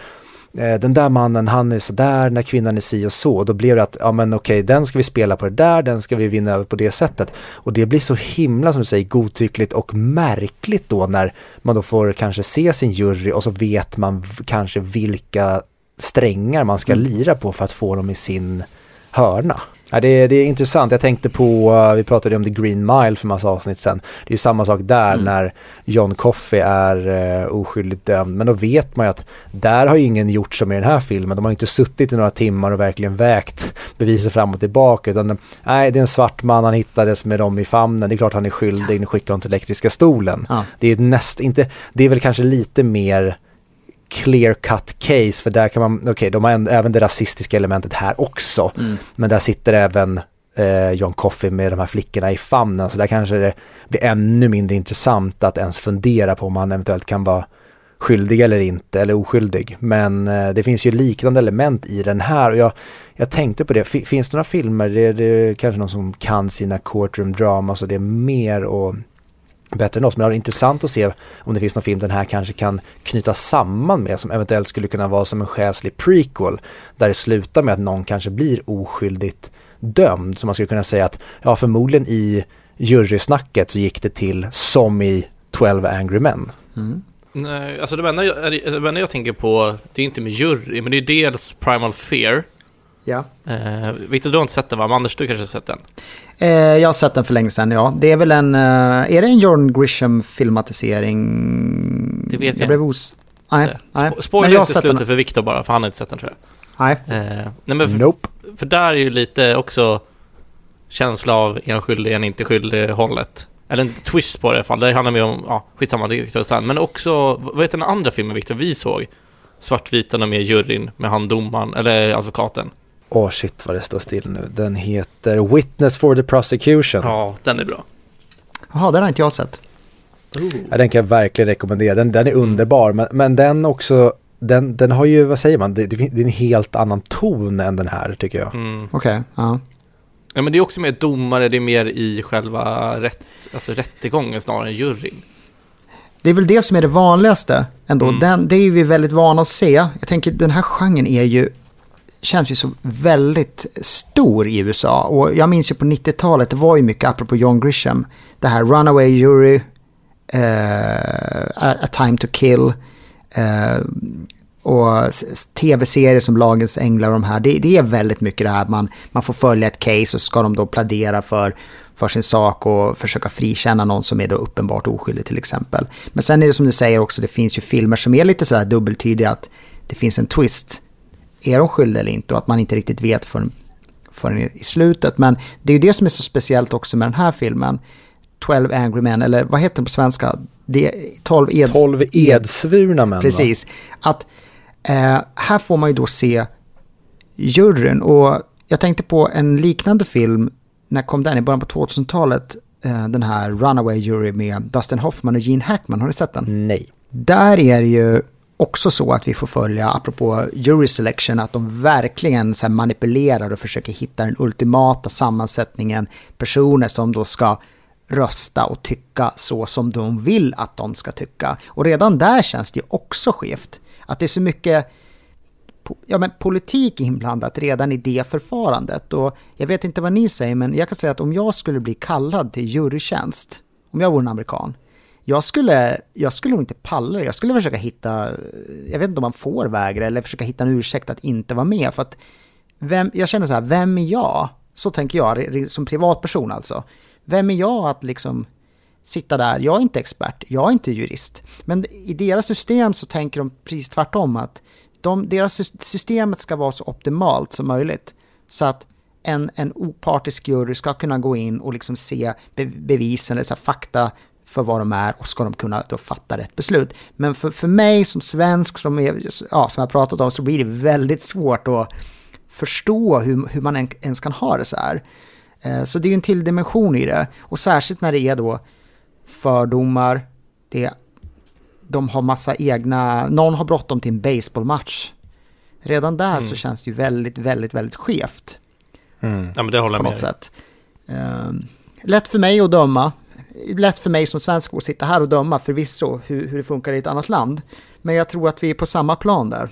den där mannen han är sådär när kvinnan är si och så. Då blir det att, ja men okej den ska vi spela på det där, den ska vi vinna över på det sättet. Och det blir så himla som du säger godtyckligt och märkligt då när man då får kanske se sin jury och så vet man kanske vilka strängar man ska mm. lira på för att få dem i sin hörna. Ja, det, är, det är intressant. Jag tänkte på, uh, vi pratade om The Green Mile för massa avsnitt sen. Det är ju samma sak där mm. när John Coffey är uh, oskyldigt dömd. Men då vet man ju att där har ju ingen gjort som i den här filmen. De har ju inte suttit i några timmar och verkligen vägt beviset fram och tillbaka. Utan nej, det är en svart man, han hittades med dem i famnen. Det är klart han är skyldig, nu skickar honom till elektriska stolen. Ja. Det är näst, inte, det är väl kanske lite mer clear cut case för där kan man, okej okay, de har en, även det rasistiska elementet här också. Mm. Men där sitter även eh, John Coffey med de här flickorna i famnen så där kanske det blir ännu mindre intressant att ens fundera på om han eventuellt kan vara skyldig eller inte eller oskyldig. Men eh, det finns ju liknande element i den här och jag, jag tänkte på det, finns det några filmer, det, det är kanske någon som kan sina courtroom dramas och det är mer och bättre än oss. Men det är intressant att se om det finns någon film den här kanske kan knyta samman med som eventuellt skulle kunna vara som en själslig prequel där det slutar med att någon kanske blir oskyldigt dömd. Så man skulle kunna säga att ja förmodligen i jurysnacket så gick det till som i 12 Angry Men. Mm. Nej, alltså det enda, jag, det enda jag tänker på, det är inte med jury, men det är dels Primal Fear Ja. Eh, Victor, du har inte sett den va? Men Anders, du kanske har sett den? Eh, jag har sett den för länge sedan, ja. Det är väl en, eh, är det en John Grisham filmatisering? Det vet jag Jag blev os... Nej, nej. Spo- Men Spoila jag har inte slutet den. för Victor bara, för han har inte sett den tror jag. Nej. Eh, nej men för, Nope. för där är ju lite också känsla av en skyldig, en inte skyldig hållet. Eller en twist på det i alla fall. Det handlar mer om, ja, skitsamma, det är sen. Men också, vad heter den andra filmen Victor vi såg? Svartvita med juryn, med han domaren, eller advokaten. Åh shit vad det står still nu. Den heter Witness for the Prosecution. Ja. Ja, den är bra. Jaha, den har inte jag sett. den kan jag verkligen rekommendera. Den, den är underbar. Men, men den också, den, den har ju, vad säger man, det, det, är en helt annan ton än den här tycker jag. Mm. Okej, ja. Ja, men det är också mer domare, det är mer i själva rätt, alltså rättegången snarare än juryn. Det är väl det som är det vanligaste ändå. Mm. Den, det är ju vi väldigt vana att se. Jag tänker den här genren är ju, känns ju så väldigt stor i USA. Och jag minns ju på 90-talet, det var ju mycket, apropå John Grisham, det här Runaway Jury, uh, A, Time to Kill, uh, och tv-serier som Lagens Änglar och de här. Det, det är väldigt mycket det här, man, man får följa ett case och så ska de då plädera för för sin sak och försöka frikänna någon som är då uppenbart oskyldig till exempel. Men sen är det som du säger också, det finns ju filmer som är lite sådär dubbeltydiga att det finns en twist. Är de skyldiga eller inte? Och att man inte riktigt vet förrän, förrän i slutet. Men det är ju det som är så speciellt också med den här filmen. 12 Angry Men, eller vad heter den på svenska? Det är 12 eds... 12 edsvurna män? Precis. Att eh, här får man ju då se juryn och jag tänkte på en liknande film, när kom den? I början på 2000-talet, eh, den här Runaway Jury med Dustin Hoffman och Gene Hackman, har ni sett den? Nej. Där är det ju också så att vi får följa, apropå jury selection, att de verkligen så här manipulerar och försöker hitta den ultimata sammansättningen personer som då ska rösta och tycka så som de vill att de ska tycka. Och redan där känns det ju också skevt. Att det är så mycket ja, men politik inblandat redan i det förfarandet. Och jag vet inte vad ni säger, men jag kan säga att om jag skulle bli kallad till jurytjänst, om jag vore en amerikan, jag skulle, jag skulle nog inte palla det. Jag skulle försöka hitta, jag vet inte om man får vägra eller försöka hitta en ursäkt att inte vara med. För att vem, jag känner så här, vem är jag? Så tänker jag, som privatperson alltså. Vem är jag att liksom sitta där? Jag är inte expert, jag är inte jurist. Men i deras system så tänker de precis tvärtom att de, deras systemet ska vara så optimalt som möjligt. Så att en, en opartisk jury ska kunna gå in och liksom se be, bevisen eller så här, fakta för vad de är och ska de kunna då fatta rätt beslut. Men för, för mig som svensk, som, är, ja, som jag pratat om, så blir det väldigt svårt att förstå hur, hur man en- ens kan ha det så här. Eh, Så det är ju en till dimension i det. Och särskilt när det är då fördomar, det, de har massa egna, någon har bråttom till en baseballmatch. Redan där så känns det ju väldigt, väldigt, väldigt skevt Mm. Ja men det håller på jag något med sätt. Um, lätt för mig att döma. Lätt för mig som svensk att sitta här och döma förvisso hur, hur det funkar i ett annat land. Men jag tror att vi är på samma plan där.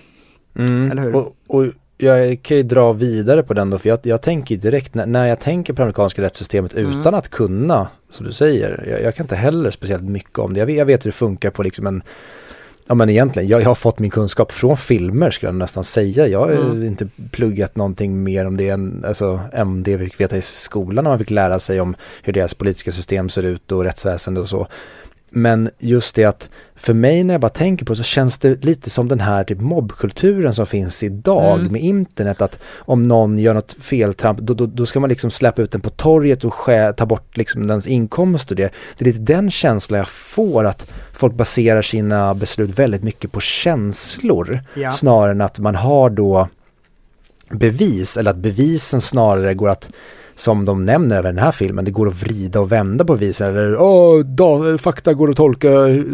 Mm. Eller hur? Och, och jag kan ju dra vidare på den då, för jag, jag tänker direkt, när, när jag tänker på det amerikanska rättssystemet Mm. utan att kunna, som du säger, jag, jag kan inte heller speciellt mycket om det. Jag vet, jag vet hur det funkar på liksom en, ja men egentligen, jag, jag har fått min kunskap från filmer skulle jag nästan säga. Jag har Mm. inte pluggat någonting mer om det än, alltså, än det vi fick veta i skolan när man fick lära sig om hur deras politiska system ser ut och rättsväsende och så. Men just det att för mig när jag bara tänker på det så känns det lite som den här typ mobbkulturen som finns idag Mm. med internet att om någon gör något feltramp då, då, då ska man liksom släppa ut den på torget och skär, ta bort liksom dens inkomst och det. Det är lite den känslan jag får att folk baserar sina beslut väldigt mycket på känslor Ja. snarare än att man har då bevis eller att bevisen snarare går att som de nämner över den här filmen, det går att vrida och vända på bevisen eller oh, da, fakta går att tolka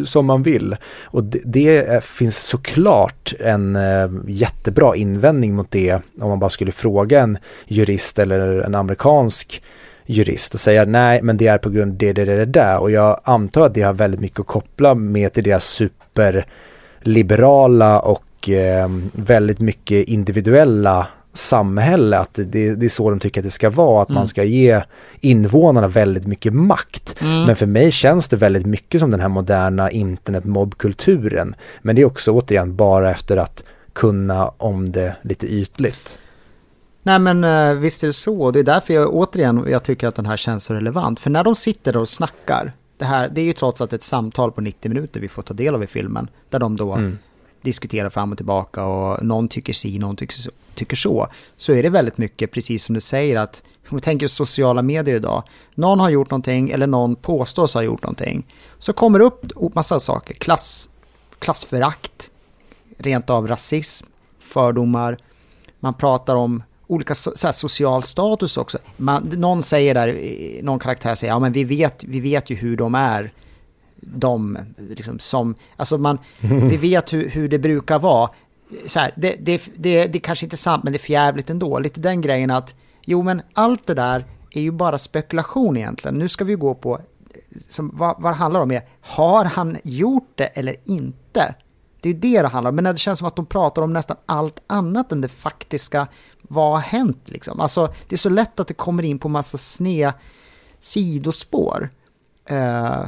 som man vill. Och det, det finns såklart en eh, jättebra invändning mot det om man bara skulle fråga en jurist eller en amerikansk jurist och säga nej men det är på grund av det, det, det, det där och jag antar att det har väldigt mycket att koppla med till deras superliberala och eh, väldigt mycket individuella samhälle, att det, det är så de tycker att det ska vara, att Mm. man ska ge invånarna väldigt mycket makt. Mm. Men för mig känns det väldigt mycket som den här moderna internetmobbkulturen. Men det är också återigen bara efter att kunna om det lite ytligt. Nej men eh, visst är det så. Det är därför jag återigen jag tycker att den här känns så relevant. För när de sitter och snackar, det här det är ju trots allt ett samtal på 90 minuter vi får ta del av i filmen. Där de då Mm diskuterar fram och tillbaka och någon tycker si, någon tycker så, tycker så. Så är det väldigt mycket, precis som du säger, att om vi tänker sociala medier idag. Någon har gjort någonting eller någon påstås ha gjort någonting. Så kommer det upp massa saker. Klass, klassförakt, rent av rasism, fördomar. Man pratar om olika so så här, social status också. Man, någon säger där, någon karaktär säger, ja men vi vet, vi vet ju hur de är. De, liksom som, alltså man, vi vet hur, hur det brukar vara. Så här, det, det, det, det är kanske inte är sant, men det är förjävligt ändå. Lite den grejen att, jo men allt det där är ju bara spekulation egentligen. Nu ska vi gå på, som, vad, vad det handlar om är, har han gjort det eller inte? Det är det det handlar om, men det känns som att de pratar om nästan allt annat än det faktiska, vad har hänt liksom? Alltså, det är så lätt att det kommer in på massa sned sidospår. Eh,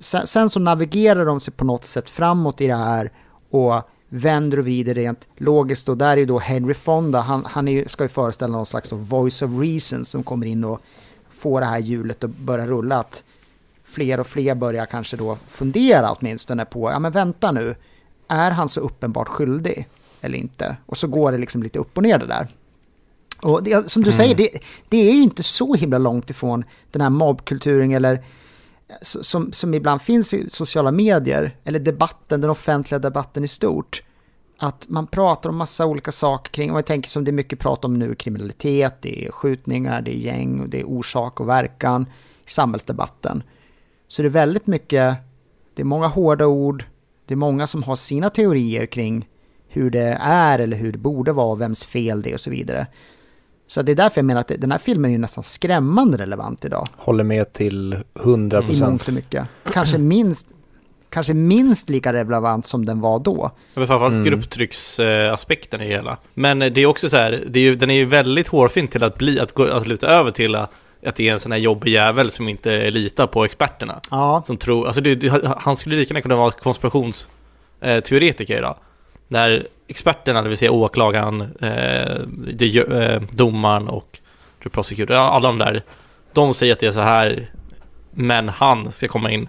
sen, sen så navigerar de sig på något sätt framåt i det här och vänder och vrider rent logiskt och där är ju då Henry Fonda, han, han ju- ska ju föreställa någon slags voice of reason som kommer in och får det här hjulet att börja rulla. Att fler och fler börjar kanske då fundera åtminstone på, ja men vänta nu, är han så uppenbart skyldig eller inte? Och så går det liksom lite upp och ner det där. Och det, som du säger, det, det är ju inte så himla långt ifrån den här mobbkulturen eller som, som ibland finns i sociala medier, eller debatten, den offentliga debatten i stort. Att man pratar om massa olika saker kring, och jag tänker som det är mycket prat om nu, kriminalitet, det är skjutningar, det är gäng, och det är orsak och verkan i samhällsdebatten. Så det är väldigt mycket, det är många hårda ord, det är många som har sina teorier kring hur det är eller hur det borde vara, vems fel det är och så vidare. Så det är därför jag menar att den här filmen är nästan skrämmande relevant idag. Håller med till 100 I procent. mångt och mycket. Kanske minst, kanske minst lika relevant som den var då. Men framförallt Mm. grupptrycksaspekten i hela. Men eh, det är också så här, det är ju, den är ju väldigt hårfint till att bli, att, gå, att luta över till att att det är en sån här jobbig jävel som inte litar på experterna. Ja, Som tror, alltså det, det, han skulle lika gärna kunna vara konspirationsteoretiker idag. När experterna, det vill säga åklagaren, eh, det, eh, domaren och the prosecutor, alla de där, de säger att det är så här, men han ska komma in.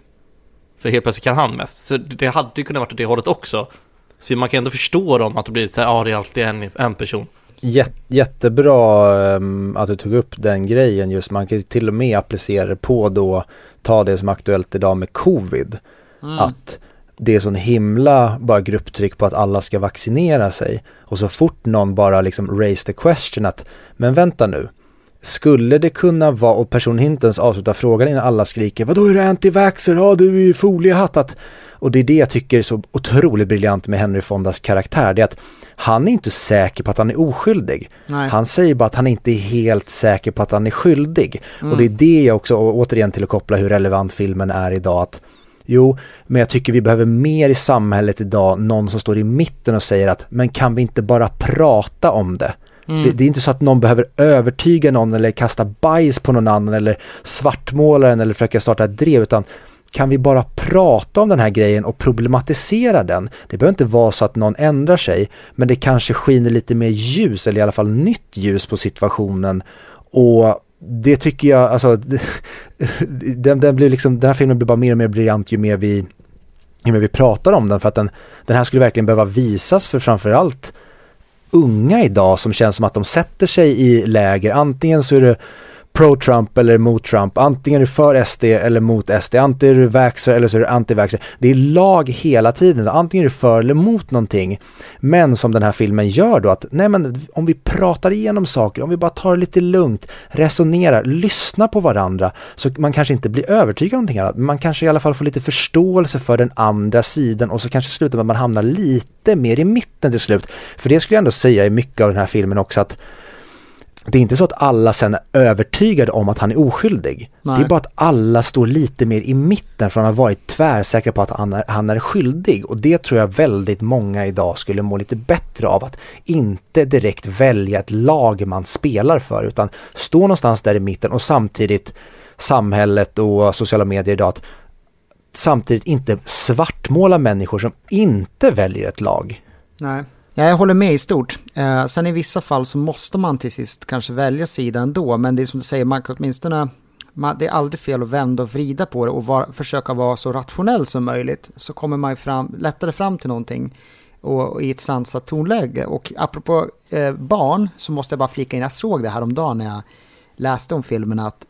För helt plötsligt kan han mest. Så det hade ju kunnat varit åt det hållet också. Så man kan ändå förstå dem att det blir så här, ja det är alltid en, en person. Jät, jättebra ehm, att du tog upp den grejen just, man kan ju till och med applicera det på då, ta det som är aktuellt idag med covid, mm. att det är sån himla bara grupptryck på att alla ska vaccinera sig och så fort någon bara liksom raise the question att men vänta nu, skulle det kunna vara, och personen inte ens avslutar frågan innan alla skriker vadå är du anti-vaxxer, ja du är ju foliehatt att och det är det jag tycker är så otroligt briljant med Henry Fondas karaktär, det är att han är inte säker på att han är oskyldig. Nej. Han säger bara att han inte är helt säker på att han är skyldig. Mm. Och det är det jag också, och återigen till att koppla hur relevant filmen är idag, att jo, men jag tycker vi behöver mer i samhället idag, någon som står i mitten och säger att, men kan vi inte bara prata om det? Mm. Det, är inte så att någon behöver övertyga någon eller kasta bajs på någon annan eller svartmåla den eller försöka starta ett drev, utan kan vi bara prata om den här grejen och problematisera den? Det behöver inte vara så att någon ändrar sig, men det kanske skiner lite mer ljus, eller i alla fall nytt ljus på situationen. Och det tycker jag, alltså, den, den, blir liksom, den här filmen blir bara mer och mer briljant ju mer vi, ju mer vi pratar om den, för att den, den här skulle verkligen behöva visas för framförallt unga idag som känns som att de sätter sig i läger, antingen så är det pro-Trump eller mot Trump, antingen är du för SD eller mot SD, antingen är du vaxxer eller så är du anti-vaxxer. Det är lag hela tiden, antingen är du för eller mot någonting. Men som den här filmen gör då att, nej men om vi pratar igenom saker, om vi bara tar det lite lugnt, resonerar, lyssnar på varandra, så man kanske inte blir övertygad om någonting annat, men man kanske i alla fall får lite förståelse för den andra sidan och så kanske slutar med att man hamnar lite mer i mitten till slut. För det skulle jag ändå säga i mycket av den här filmen också att det är inte så att alla sen är övertygade om att han är oskyldig. Nej. Det är bara att alla står lite mer i mitten från att ha varit tvärsäkra på att han är, han är skyldig. Och det tror jag väldigt många idag skulle må lite bättre av. Att inte direkt välja ett lag man spelar för, utan stå någonstans där i mitten och samtidigt samhället och sociala medier idag att samtidigt inte svartmåla människor som inte väljer ett lag. Nej. Ja, jag håller med i stort. Eh, sen i vissa fall så måste man till sist kanske välja sida ändå, men det är som du säger, man kan åtminstone man, det är aldrig fel att vända och vrida på det och var, försöka vara så rationell som möjligt. Så kommer man fram, lättare fram till någonting och, och i ett sansat tonläge. Och apropå eh, barn så måste jag bara flika in, jag såg det här om dagen när jag läste om filmen att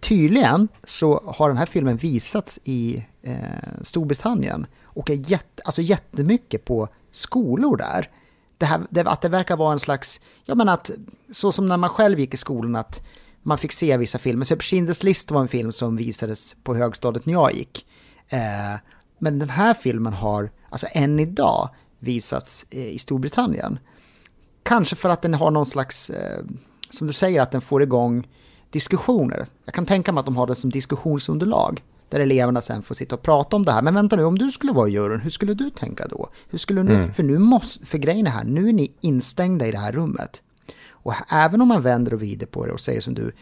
tydligen så har den här filmen visats i eh, Storbritannien och är jätte, alltså jättemycket på skolor där. Det här, det, att det verkar vara en slags, ja men att, så som när man själv gick i skolan, att man fick se vissa filmer. Så Schindler's list var en film som visades på högstadiet när jag gick. Eh, men den här filmen har, alltså än idag, visats eh, i Storbritannien. Kanske för att den har någon slags, eh, som du säger, att den får igång diskussioner. Jag kan tänka mig att de har det som diskussionsunderlag. Där eleverna sen får sitta och prata om det här. Men vänta nu, om du skulle vara i juryn, hur skulle du tänka då? Hur skulle nu, mm. För nu måste, för grejen är här, nu är ni instängda i det här rummet. Och även om man vänder och vrider på det och säger som du,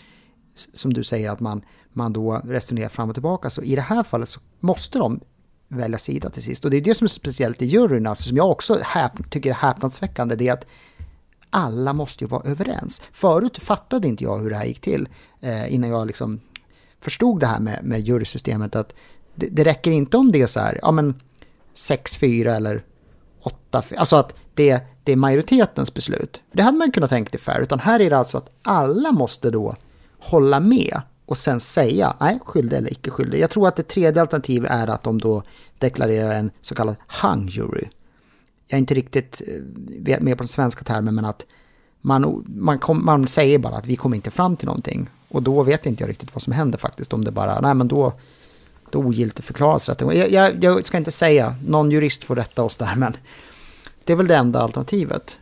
som du säger att man, man då resonerar fram och tillbaka, så i det här fallet så måste de välja sida till sist. Och det är det som är speciellt i juryn, alltså, som jag också häp, tycker är häpnadsväckande, det är att alla måste ju vara överens. Förut fattade inte jag hur det här gick till, eh, innan jag liksom förstod det här med, med jurysystemet, att det, det räcker inte om det är så här, ja men 6-4 eller 8-4, alltså att det, det är majoritetens beslut. Det hade man kunnat tänka till fair, utan här är det alltså att alla måste då hålla med och sen säga nej, skyldig eller icke skyldig. Jag tror att det tredje alternativet är att de då deklarerar en så kallad hung jury. Jag är inte riktigt eh, med på den svenska termen, men att man, man, kom, man säger bara att vi kommer inte fram till någonting. Och då vet inte jag riktigt vad som händer faktiskt, om det bara, nej men då, då ogiltigt förklaras rättegången. Jag, jag, jag ska inte säga, någon jurist får rätta oss där, men det är väl det enda alternativet.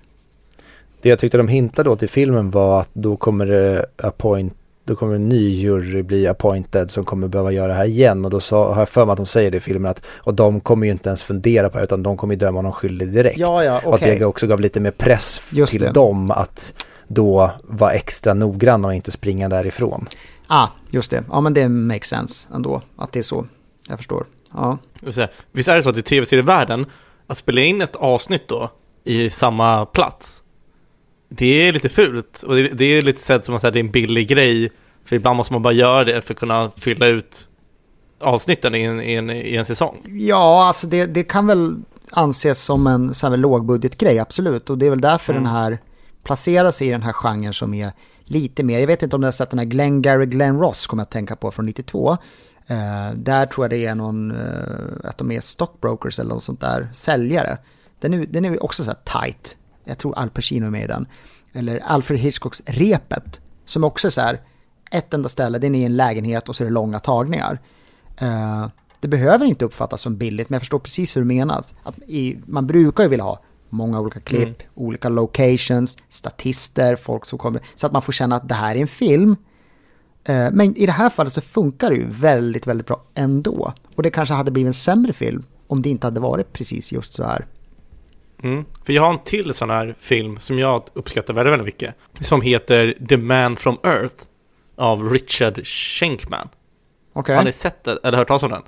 Det jag tyckte de hintade åt i filmen var att då kommer det appoint då kommer en ny jury bli appointed som kommer behöva göra det här igen och då sa, har jag för mig att de säger det i filmen att och de kommer ju inte ens fundera på det utan de kommer ju döma honom skyldig direkt. Ja, ja, okay. Och att det också gav lite mer press Just till det. dem att då vara extra noggranna och inte springa därifrån. Ah, just det. Ja men det makes sense ändå att det är så. Jag förstår. Ja. Visst är det så att i tv-serievärlden att spela in ett avsnitt då i samma plats det är lite fult och det, är lite sett som att det är en billig grej för ibland måste man bara göra det för att kunna fylla ut avsnitten i en, i en, i en säsong. Ja, alltså det, det kan väl anses som en här lågbudgetgrej, absolut. Och det är väl därför mm. den här placerar sig i den här genren som är lite mer, jag vet inte om du har sett den här Glenn Gary Glenn Ross, kommer jag att tänka på, från 92. Eh, där tror jag det är någon, eh, att de är stockbrokers eller något sånt där, säljare. Den är, den är också så här tight. Jag tror Al Pacino är med i den. Eller Alfred Hitchcocks Repet, som också är så här, ett enda ställe, den är i en lägenhet och så är det långa tagningar. Eh, det behöver inte uppfattas som billigt, men jag förstår precis hur du menar. Att i, man brukar ju vilja ha många olika klipp, mm. olika locations, statister, folk som kommer, så att man får känna att det här är en film Eh, men i det här fallet så funkar det ju väldigt, väldigt bra ändå. Och det kanske hade blivit en sämre film om det inte hade varit precis just så här. Mm. För jag har en till sån här film som jag uppskattar väldigt, väldigt mycket. Som heter The Man from Earth av Richard Schenkman. Okay. Har ni sett den eller hört talas om den?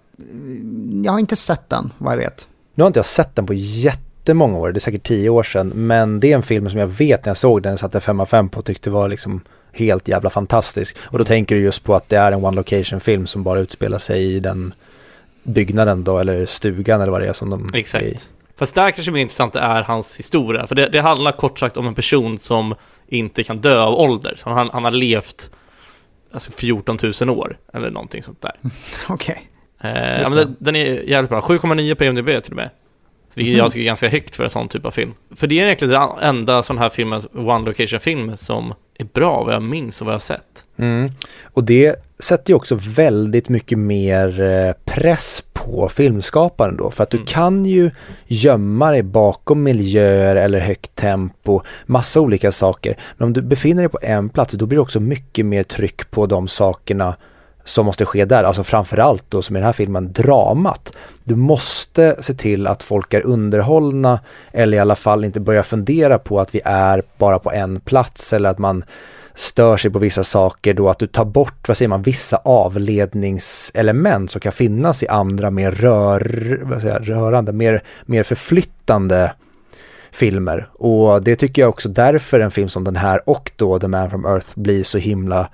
Jag har inte sett den, vad jag vet. Nu har inte jag sett den på jättemånga år, det är säkert tio år sedan. Men det är en film som jag vet när jag såg den, satte 5 av 5 på och tyckte var liksom helt jävla fantastisk. Och då mm. tänker du just på att det är en one location film som bara utspelar sig i den byggnaden då, eller stugan eller vad det är som de Exakt. är i. Fast där kanske mer intressant är hans historia, för det, det handlar kort sagt om en person som inte kan dö av ålder. Så han, han har levt alltså 14 000 år, eller någonting sånt där. Okej. Okay. Eh, ja, den, den, är jävligt bra, 7,9 på IMDB till och med. Vilket jag tycker är ganska högt för en sån typ av film. För det är egentligen den enda sån här filmen, one location film, som är bra vad jag minns och vad jag har sett. Mm. Och det sätter ju också väldigt mycket mer eh, press på filmskaparen då, för att du mm. kan ju gömma dig bakom miljöer eller högt tempo, massa olika saker. Men om du befinner dig på en plats, då blir det också mycket mer tryck på de sakerna som måste ske där, alltså framförallt då som i den här filmen, dramat. Du måste se till att folk är underhållna eller i alla fall inte börja fundera på att vi är bara på en plats eller att man stör sig på vissa saker då att du tar bort, vad säger man, vissa avledningselement som kan finnas i andra mer rör, vad säger jag, rörande, mer, mer förflyttande filmer och det tycker jag också därför en film som den här och då The Man from Earth blir så himla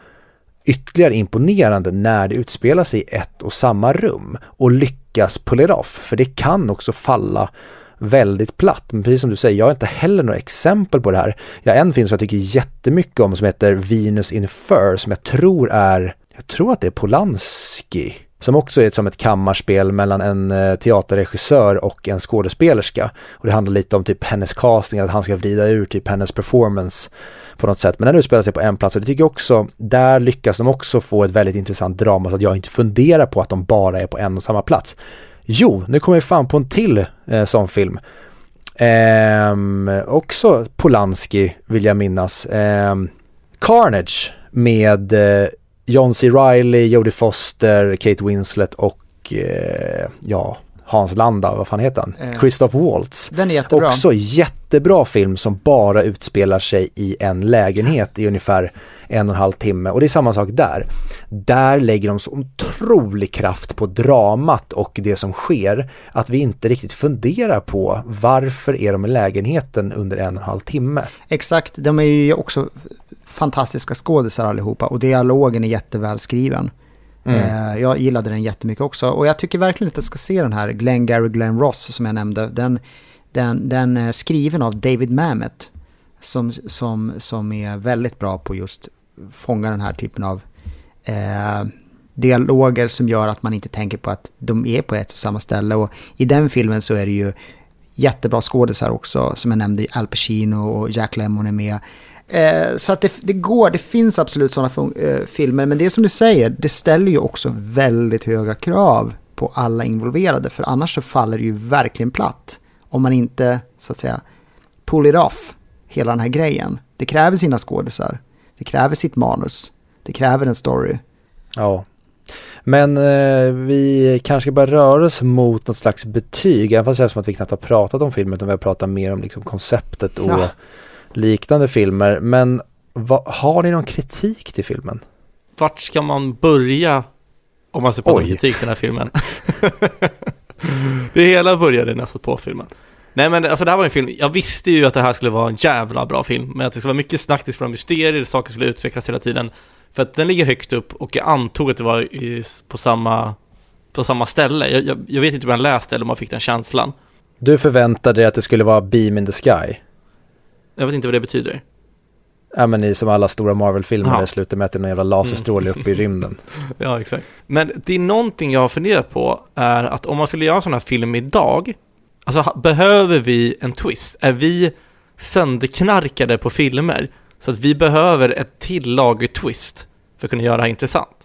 ytterligare imponerande när det utspelar sig i ett och samma rum och lyckas pull it off, för det kan också falla väldigt platt. Men precis som du säger, jag har inte heller några exempel på det här. Jag har en film som jag tycker jättemycket om som heter Venus in Fur som jag tror är, jag tror att det är Polanski som också är som ett kammarspel mellan en eh, teaterregissör och en skådespelerska. Och det handlar lite om typ hennes casting, att han ska vrida ur typ hennes performance på något sätt. Men den utspelar sig på en plats och det tycker jag också, där lyckas de också få ett väldigt intressant drama så att jag inte funderar på att de bara är på en och samma plats. Jo, nu kommer vi fan på en till eh, sån film. Ehm, också Polanski vill jag minnas. Ehm, Carnage med eh, John C. Reilly, Jodie Foster, Kate Winslet och eh, ja, Hans Landa, vad fan heter han? Eh, Christoph Waltz. Den är jättebra. Också jättebra film som bara utspelar sig i en lägenhet i ungefär en och en halv timme och det är samma sak där. Där lägger de så otrolig kraft på dramat och det som sker att vi inte riktigt funderar på varför är de i lägenheten under en och en halv timme. Exakt, de är ju också fantastiska skådisar allihopa och dialogen är jättevälskriven. Mm. Eh, jag gillade den jättemycket också och jag tycker verkligen att jag ska se den här Glenn Gary Glenn Ross som jag nämnde. Den, den, den är skriven av David Mamet som, som, som är väldigt bra på just fånga den här typen av eh, dialoger som gör att man inte tänker på att de är på ett och samma ställe. Och i den filmen så är det ju jättebra skådisar också, som jag nämnde, Al Pacino och Jack Lemmon är med. Eh, så att det, det, går, det finns absolut sådana eh, filmer, men det är som du säger, det ställer ju också väldigt höga krav på alla involverade, för annars så faller det ju verkligen platt. Om man inte, så att säga, pull it off, hela den här grejen. Det kräver sina skådisar, det kräver sitt manus, det kräver en story. Ja. Men eh, vi kanske bara röra oss mot något slags betyg, även fast det känns som att vi knappt har pratat om filmen, utan vi har pratat mer om liksom konceptet och ja liknande filmer. Men va, har ni någon kritik till filmen? Vart ska man börja om man ska prata kritik till den här filmen? det hela började nästan på filmen. Nej men alltså det här var en film, jag visste ju att det här skulle vara en jävla bra film, men att det skulle vara mycket snack, det skulle vara mysterier, saker skulle utvecklas hela tiden. För att den ligger högt upp och jag antog att det var i, på, samma, på samma ställe. Jag, jag, jag vet inte om jag läste eller om man fick den känslan. Du förväntade dig att det skulle vara Beam in the Sky? Jag vet inte vad det betyder. Ja men i som alla stora Marvel-filmer, det slutar med att det är någon jävla laserstråle mm. uppe i rymden. ja, exakt. Men det är någonting jag har funderat på, är att om man skulle göra en sån här film idag, alltså behöver vi en twist? Är vi sönderknarkade på filmer? Så att vi behöver ett till lager twist för att kunna göra det här intressant?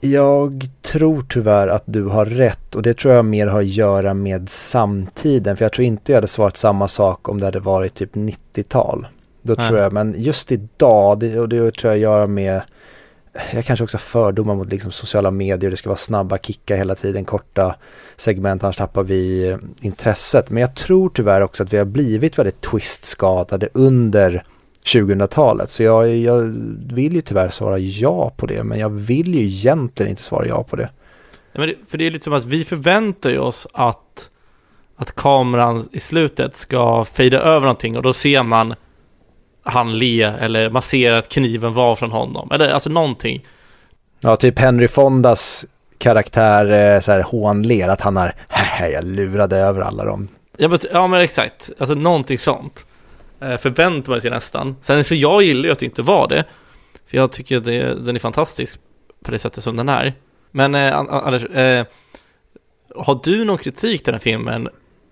Jag tror tyvärr att du har rätt och det tror jag mer har att göra med samtiden. För jag tror inte jag hade svarat samma sak om det hade varit typ 90-tal. Då Nej. tror jag, men just idag, det, och det tror jag gör med jag kanske också har fördomar mot liksom sociala medier, det ska vara snabba kickar hela tiden, korta segment, annars tappar vi intresset. Men jag tror tyvärr också att vi har blivit väldigt twistskadade under 2000-talet. Så jag, jag vill ju tyvärr svara ja på det, men jag vill ju egentligen inte svara ja på det. Ja, men det, för det är lite som att vi förväntar oss att, att kameran i slutet ska fejda över någonting och då ser man han le eller man ser att kniven var från honom. Eller alltså någonting. Ja, typ Henry Fondas karaktär eh, så här hånler att han har, jag lurade över alla dem. Ja men, ja men exakt, alltså någonting sånt. Eh, Förväntar man sig nästan. Sen så jag gillar ju att det inte var det. För jag tycker att den är fantastisk på det sättet som den är. Men eh, Anders, eh, har du någon kritik till den här filmen?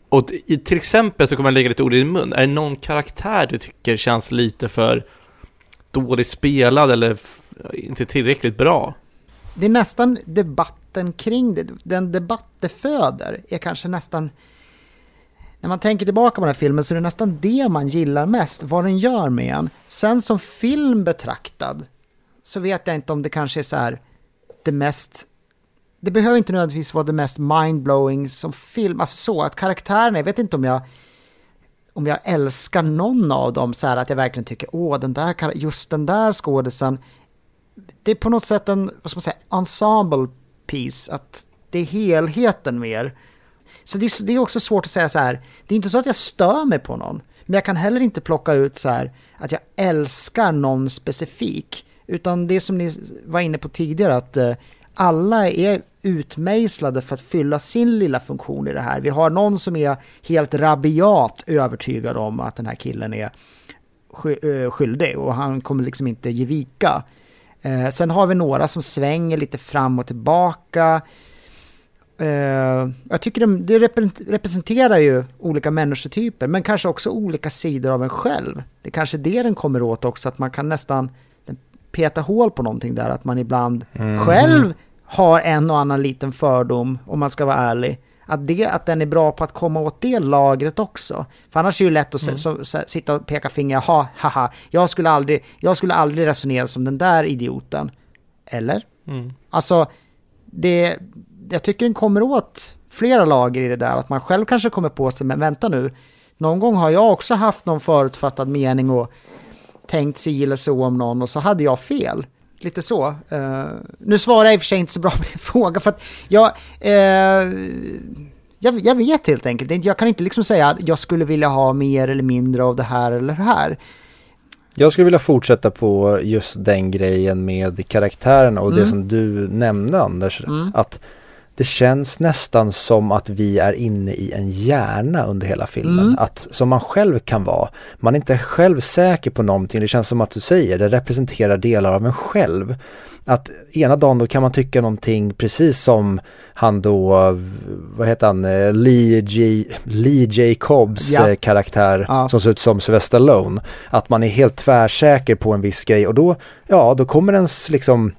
Och till exempel så kommer jag lägga lite ord i din mun. Är det någon karaktär du tycker känns lite för dåligt spelad eller inte tillräckligt bra? Det är nästan debatten kring det. Den debatt det föder är kanske nästan när man tänker tillbaka på den här filmen så är det nästan det man gillar mest, vad den gör med en. Sen som film betraktad så vet jag inte om det kanske är så här det mest det behöver inte nödvändigtvis vara det mest mindblowing som film, alltså så att karaktärerna, jag vet inte om jag om jag älskar någon av dem så här att jag verkligen tycker åh den där, just den där skådisen det är på något sätt en, vad ska man säga, ensemble piece, att det är helheten mer. Så det är, det är också svårt att säga så här, det är inte så att jag stör mig på någon, Men jag kan heller inte plocka ut så här att jag älskar någon specifik. Utan det som ni var inne på tidigare, att eh, alla är utmejslade för att fylla sin lilla funktion i det här. Vi har någon som är helt rabiat övertygad om att den här killen är eh, skyldig och han kommer liksom inte ge vika. Eh, sen har vi några som svänger lite fram och tillbaka. Eh, jag tycker det, det representerar ju olika människotyper, men kanske också olika sidor av en själv. Det är kanske det den kommer åt också, att man kan nästan peta hål på någonting där, att man ibland mm. själv har en och annan liten fördom, om man ska vara ärlig. Att, det, att den är bra på att komma åt det lagret också. För annars är det ju lätt att mm. så, så, sitta och peka finger, ha, haha, jag skulle aldrig, jag skulle aldrig resonera som den där idioten. Eller? Mm. Alltså, det, jag tycker den kommer åt flera lager i det där, att man själv kanske kommer på sig, men vänta nu, någon gång har jag också haft någon förutfattad mening och tänkt si eller så om någon och så hade jag fel. Lite så. Uh, nu svarar jag i och för sig inte så bra på din fråga för att jag, uh, jag, jag, vet helt enkelt Jag kan inte liksom säga att jag skulle vilja ha mer eller mindre av det här eller det här. Jag skulle vilja fortsätta på just den grejen med karaktärerna och mm. det som du nämnde Anders. Mm. Att det känns nästan som att vi är inne i en hjärna under hela filmen. Mm. Att, som man själv kan vara. Man är inte själv säker på någonting. Det känns som att du säger, det representerar delar av en själv. Att ena dagen då kan man tycka någonting precis som han då, vad heter han, eh, Lee J, Lee J. Cobbs ja. Eh, karaktär ja. som ser ut som Sylvester Stallone. Att man är helt tvärsäker på en viss grej och då, ja, då kommer ens liksom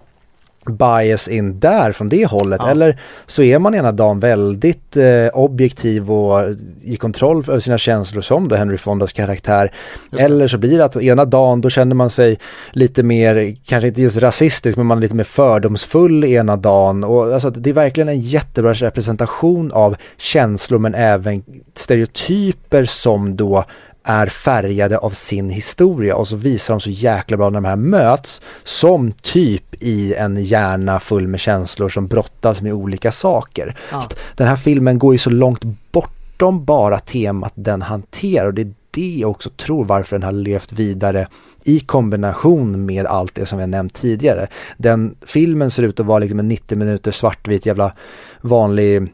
bias in där från det hållet ja. eller så är man ena dagen väldigt eh, objektiv och i kontroll över sina känslor som då Henry Fondas karaktär. Eller så blir det att ena dagen då känner man sig lite mer, kanske inte just rasistisk men man är lite mer fördomsfull ena dagen. Och alltså det är verkligen en jättebra representation av känslor men även stereotyper som då är färgade av sin historia och så visar de så jäkla bra när de här möts som typ i en hjärna full med känslor som brottas med olika saker. Ja. Den här filmen går ju så långt bortom bara temat den hanterar och det är det jag också tror varför den har levt vidare i kombination med allt det som vi har nämnt tidigare. Den filmen ser ut att vara liksom en 90 minuter svartvit jävla vanlig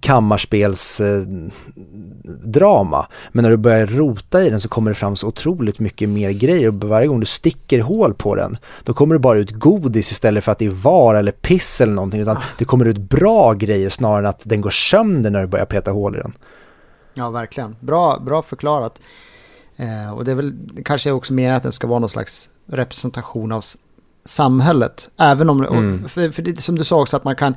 kammarspelsdrama. Men när du börjar rota i den så kommer det fram så otroligt mycket mer grejer och varje gång du sticker hål på den då kommer det bara ut godis istället för att det är var eller piss eller någonting utan det kommer ut bra grejer snarare än att den går sönder när du börjar peta hål i den. Ja, verkligen. Bra, bra förklarat. Eh, och det är väl kanske också mer att den ska vara någon slags representation av samhället. Även om, mm. för, för det, som du sa också att man kan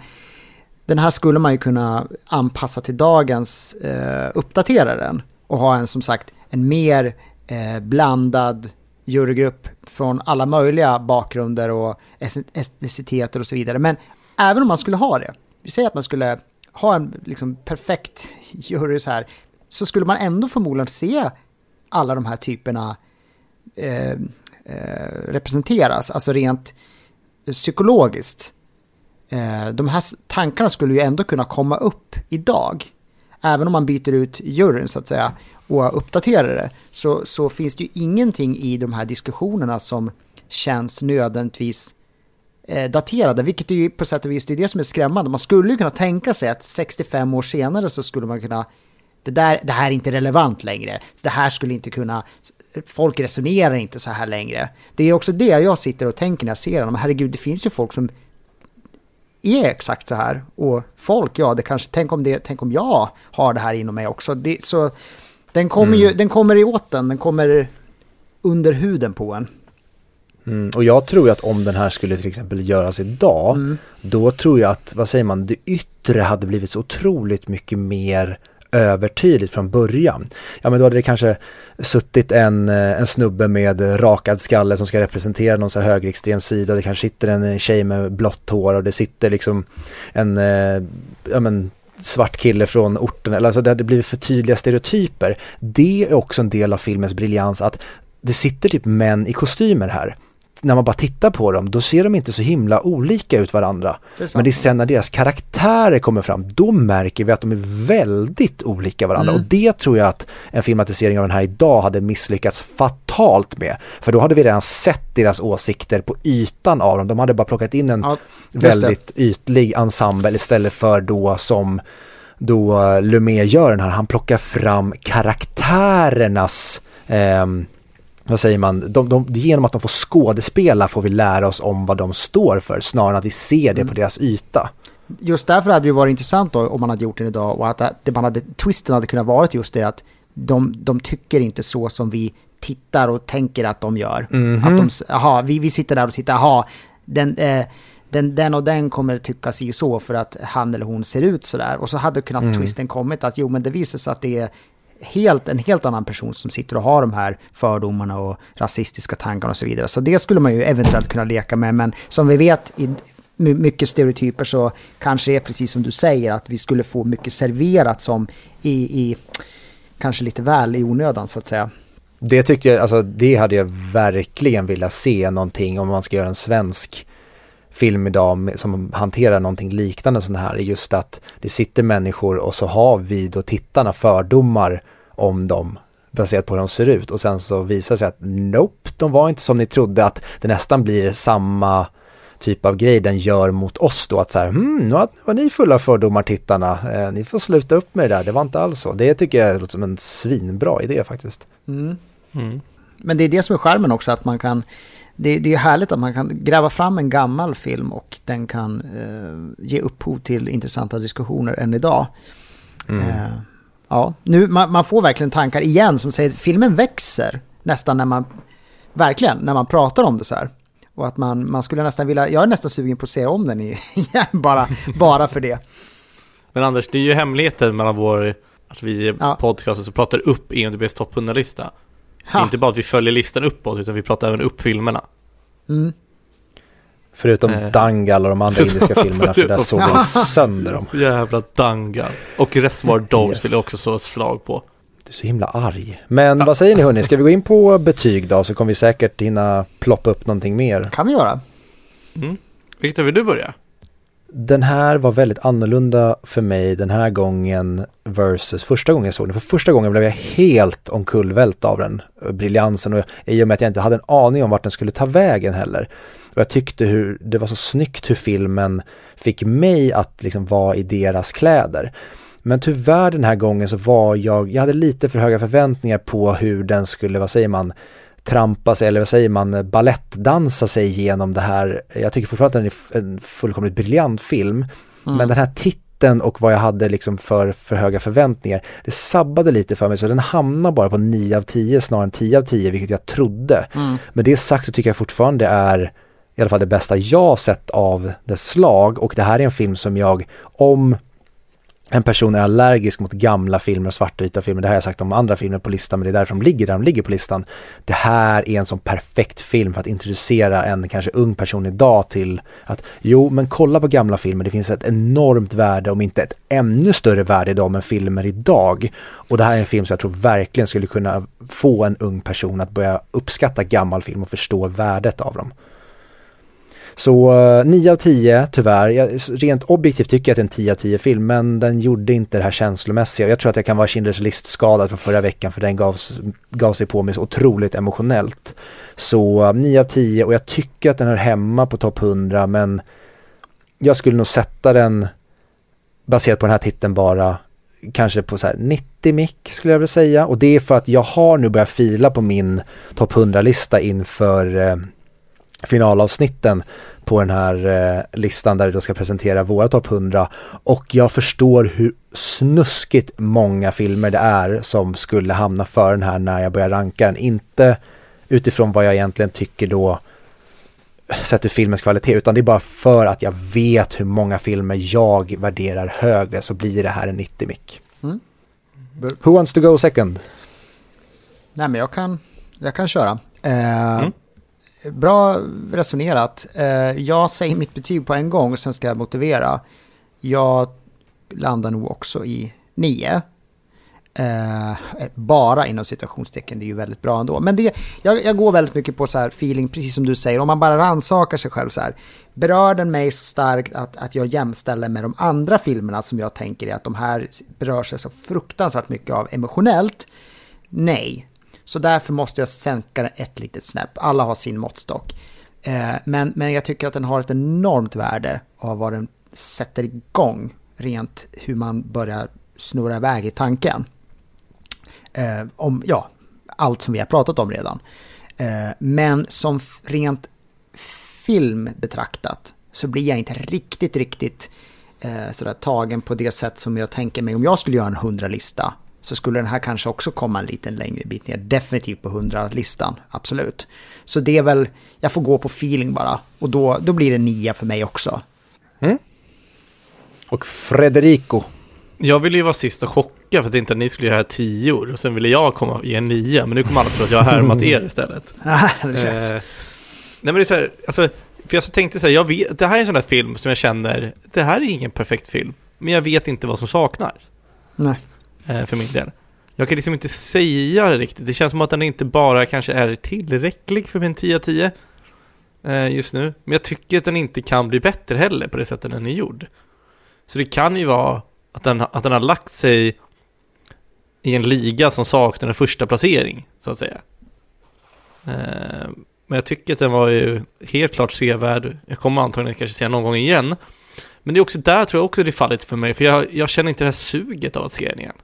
den här skulle man ju kunna anpassa till dagens, eh, uppdatera och ha en som sagt en mer eh, blandad jurygrupp från alla möjliga bakgrunder och etniciteter och så vidare. Men även om man skulle ha det, vi säger att man skulle ha en liksom, perfekt jury så här, så skulle man ändå förmodligen se alla de här typerna eh, eh, representeras, alltså rent psykologiskt. Eh, de här tankarna skulle ju ändå kunna komma upp idag. Även om man byter ut juryn så att säga och uppdaterar det så, så finns det ju ingenting i de här diskussionerna som känns nödvändigtvis eh, daterade, vilket är ju på sätt och vis det är det som är skrämmande. Man skulle ju kunna tänka sig att 65 år senare så skulle man kunna det, där, det här är inte relevant längre. Det här skulle inte kunna, folk resonerar inte så här längre. Det är också det jag sitter och tänker när jag ser dem. Herregud, det finns ju folk som är exakt så här. Och folk, ja, det kanske, tänk om, det, tänk om jag har det här inom mig också. Det, så den kommer ju, mm. den kommer i åt den, den kommer under huden på en. Mm, och jag tror ju att om den här skulle till exempel göras idag, mm. då tror jag att, vad säger man, det yttre hade blivit så otroligt mycket mer övertydligt från början. Ja men då hade det kanske suttit en, eh, en snubbe med rakad skalle som ska representera någon så här högerextrem sida. Det kanske sitter en tjej med blått hår och det sitter liksom en, eh, ja men svart kille från orten, eller alltså det hade blivit för tydliga stereotyper. Det är också en del av filmens briljans att det sitter typ män i kostymer här när man bara tittar på dem, då ser de inte så himla olika ut varandra. Det Men det är sen när deras karaktärer kommer fram, då märker vi att de är väldigt olika varandra. Mm. Och det tror jag att en filmatisering av den här idag hade misslyckats fatalt med. För då hade vi redan sett deras åsikter på ytan av dem. De hade bara plockat in en Ja, väldigt ytlig ensemble istället för då som då Lumet gör den här, han plockar fram karaktärernas ehm, vad säger man, de, de, genom att de får skådespela får vi lära oss om vad de står för snarare än att vi ser det på Mm. deras yta. Just därför hade det varit intressant då om man hade gjort den idag och att det man hade, twisten hade kunnat varit just det att de, de tycker inte så som vi tittar och tänker att de gör. Mhm. Att de, aha, vi, vi sitter där och tittar, aha, den, eh, den, den och den kommer tycka si och så för att han eller hon ser ut sådär. Och så hade kunnat Mm. twisten kommit att jo men det visar sig att det är helt, en helt annan person som sitter och har de här fördomarna och rasistiska tankarna och så vidare. Så det skulle man ju eventuellt kunna leka med, men som vi vet i mycket stereotyper så kanske det är precis som du säger att vi skulle få mycket serverat som i, i kanske lite väl i onödan så att säga. Det tyckte jag, alltså det hade jag verkligen velat se någonting om man ska göra en svensk film idag som hanterar någonting liknande sånt här, är just att det sitter människor och så har vi då tittarna fördomar om dem baserat på hur de ser ut och sen så visar det sig att nope, de var inte som ni trodde att det nästan blir samma typ av grej den gör mot oss då att så här, hmm, nu har ni fulla fördomar tittarna, eh, ni får sluta upp med det där, det var inte alls så. Det tycker jag låter som en svinbra idé faktiskt. Mm. Mm. Men det är det som är skärmen också, att man kan det, det är härligt att man kan gräva fram en gammal film och den kan eh, ge upphov till intressanta diskussioner än idag. Mm. Eh, ja, nu, man, man får verkligen tankar igen som säger att filmen växer nästan när man, verkligen, när man pratar om det så här. Och att man, man skulle nästan vilja, jag är nästan sugen på att se om den igen, bara, bara för det. Men Anders, det är ju hemligheten mellan vår, att vi i Ja. podcasten så pratar upp IMDBs topp 100-lista. Det är Ha. Inte bara att vi följer listan uppåt, utan vi pratar även upp filmerna. Mm. Förutom Eh. Dangal och de andra indiska filmerna för där såg vi sönder dem. Jävla dangar. Och Reservoir Dogs Yes. vill jag också slå ett slag på. Du är så himla arg. Men vad säger ni hörni, ska vi gå in på betyg då så kommer vi säkert hinna ploppa upp någonting mer. kan vi göra. Mm. Viktor, vill du börja? Den här var väldigt annorlunda för mig den här gången versus första gången jag såg den. För första gången blev jag helt omkullvält av den, eh, briljansen och i och med att jag inte hade en aning om vart den skulle ta vägen heller. Och jag tyckte hur, det var så snyggt hur filmen fick mig att liksom vara i deras kläder. Men tyvärr den här gången så var jag, jag hade lite för höga förväntningar på hur den skulle, vad säger man, trampa sig, eller vad säger man, ballettdansa sig igenom det här. Jag tycker fortfarande att den är en fullkomligt briljant film. Mm. Men den här titeln och vad jag hade liksom för, för höga förväntningar, det sabbade lite för mig så den hamnar bara på 9 av 10 snarare än 10 av 10, vilket jag trodde. Mm. Med det sagt så tycker jag fortfarande är i alla fall det bästa jag sett av dess slag och det här är en film som jag, om en person är allergisk mot gamla filmer och svartvita filmer, det här har jag sagt om andra filmer på listan, men det är därför de ligger där de ligger på listan. Det här är en sån perfekt film för att introducera en kanske ung person idag till att jo, men kolla på gamla filmer, det finns ett enormt värde, om inte ett ännu större värde idag men filmer idag. Och det här är en film som jag tror verkligen skulle kunna få en ung person att börja uppskatta gammal film och förstå värdet av dem. Så eh, uh, 9 av 10 tyvärr, jag, rent objektivt tycker jag att det är en 10 av 10 film men den gjorde inte det här känslomässiga. Jag tror att jag kan vara Schindler's list-skadad från förra veckan för den gavs, gav sig på mig så otroligt emotionellt. Så eh, uh, 9 av 10 och jag tycker att den hör hemma på topp 100 men jag skulle nog sätta den baserat på den här titeln bara kanske på så här 90 mick skulle jag vilja säga och det är för att jag har nu börjat fila på min topp 100-lista inför eh, finalavsnitten på den här eh, listan där vi då ska presentera våra topp 100 och jag förstår hur snuskigt många filmer det är som skulle hamna för den här när jag börjar ranka den. Inte utifrån vad jag egentligen tycker då sett ur filmens kvalitet utan det är bara för att jag vet hur många filmer jag värderar högre så blir det här en 90 mick. Mm. Who wants to go second? Nej, men jag kan, jag kan köra. Eh, Mm. Bra resonerat. Eh, jag säger mitt betyg på en gång, sen ska jag motivera. Jag landar nog också i 9. Eh, eh, bara inom situationstecken, det är ju väldigt bra ändå. Men det, jag, jag går väldigt mycket på så här feeling, precis som du säger, om man bara rannsakar sig själv så här. Berör den mig så starkt att, att jag jämställer med de andra filmerna som jag tänker är att de här berör sig så fruktansvärt mycket av emotionellt? Nej. Så därför måste jag sänka den ett litet snäpp. Alla har sin måttstock. Eh, men, men jag tycker att den har ett enormt värde av vad den sätter igång rent hur man börjar snurra iväg i tanken. Eh, om, ja, allt som vi har pratat om redan. Eh, men som rent film betraktat så blir jag inte riktigt, riktigt eh, sådär tagen på det sätt som jag tänker mig om jag skulle göra en 100-lista. Så skulle den här kanske också komma en liten längre bit ner, definitivt på 100-listan, absolut. Så det är väl, jag får gå på feeling bara. Och då, då blir det nia för mig också. Mm. Och Frederico. Jag ville ju vara sist och chocka för att inte ni skulle göra tio år och sen ville jag komma och ge en nia, men nu kommer alla tro att jag har härmat er istället. Eh, nej men det är så här, alltså, för jag så tänkte så här, jag vet, det här är en sån där film som jag känner, det här är ingen perfekt film, men jag vet inte vad som saknar. Nej. Eh, för min del. Jag kan liksom inte säga det riktigt, det känns som att den inte bara kanske är tillräcklig för min 10 av 10 eh, just nu, men jag tycker att den inte kan bli bättre heller på det sättet den är gjord. Så det kan ju vara att den, att den har lagt sig i en liga som saknar en första placering, så att säga. Eh, men jag tycker att den var ju helt klart sevärd. Jag kommer antagligen kanske se den någon gång igen. Men det är också där tror jag också det fallit för mig, för jag, jag känner inte det här suget av att se den igen.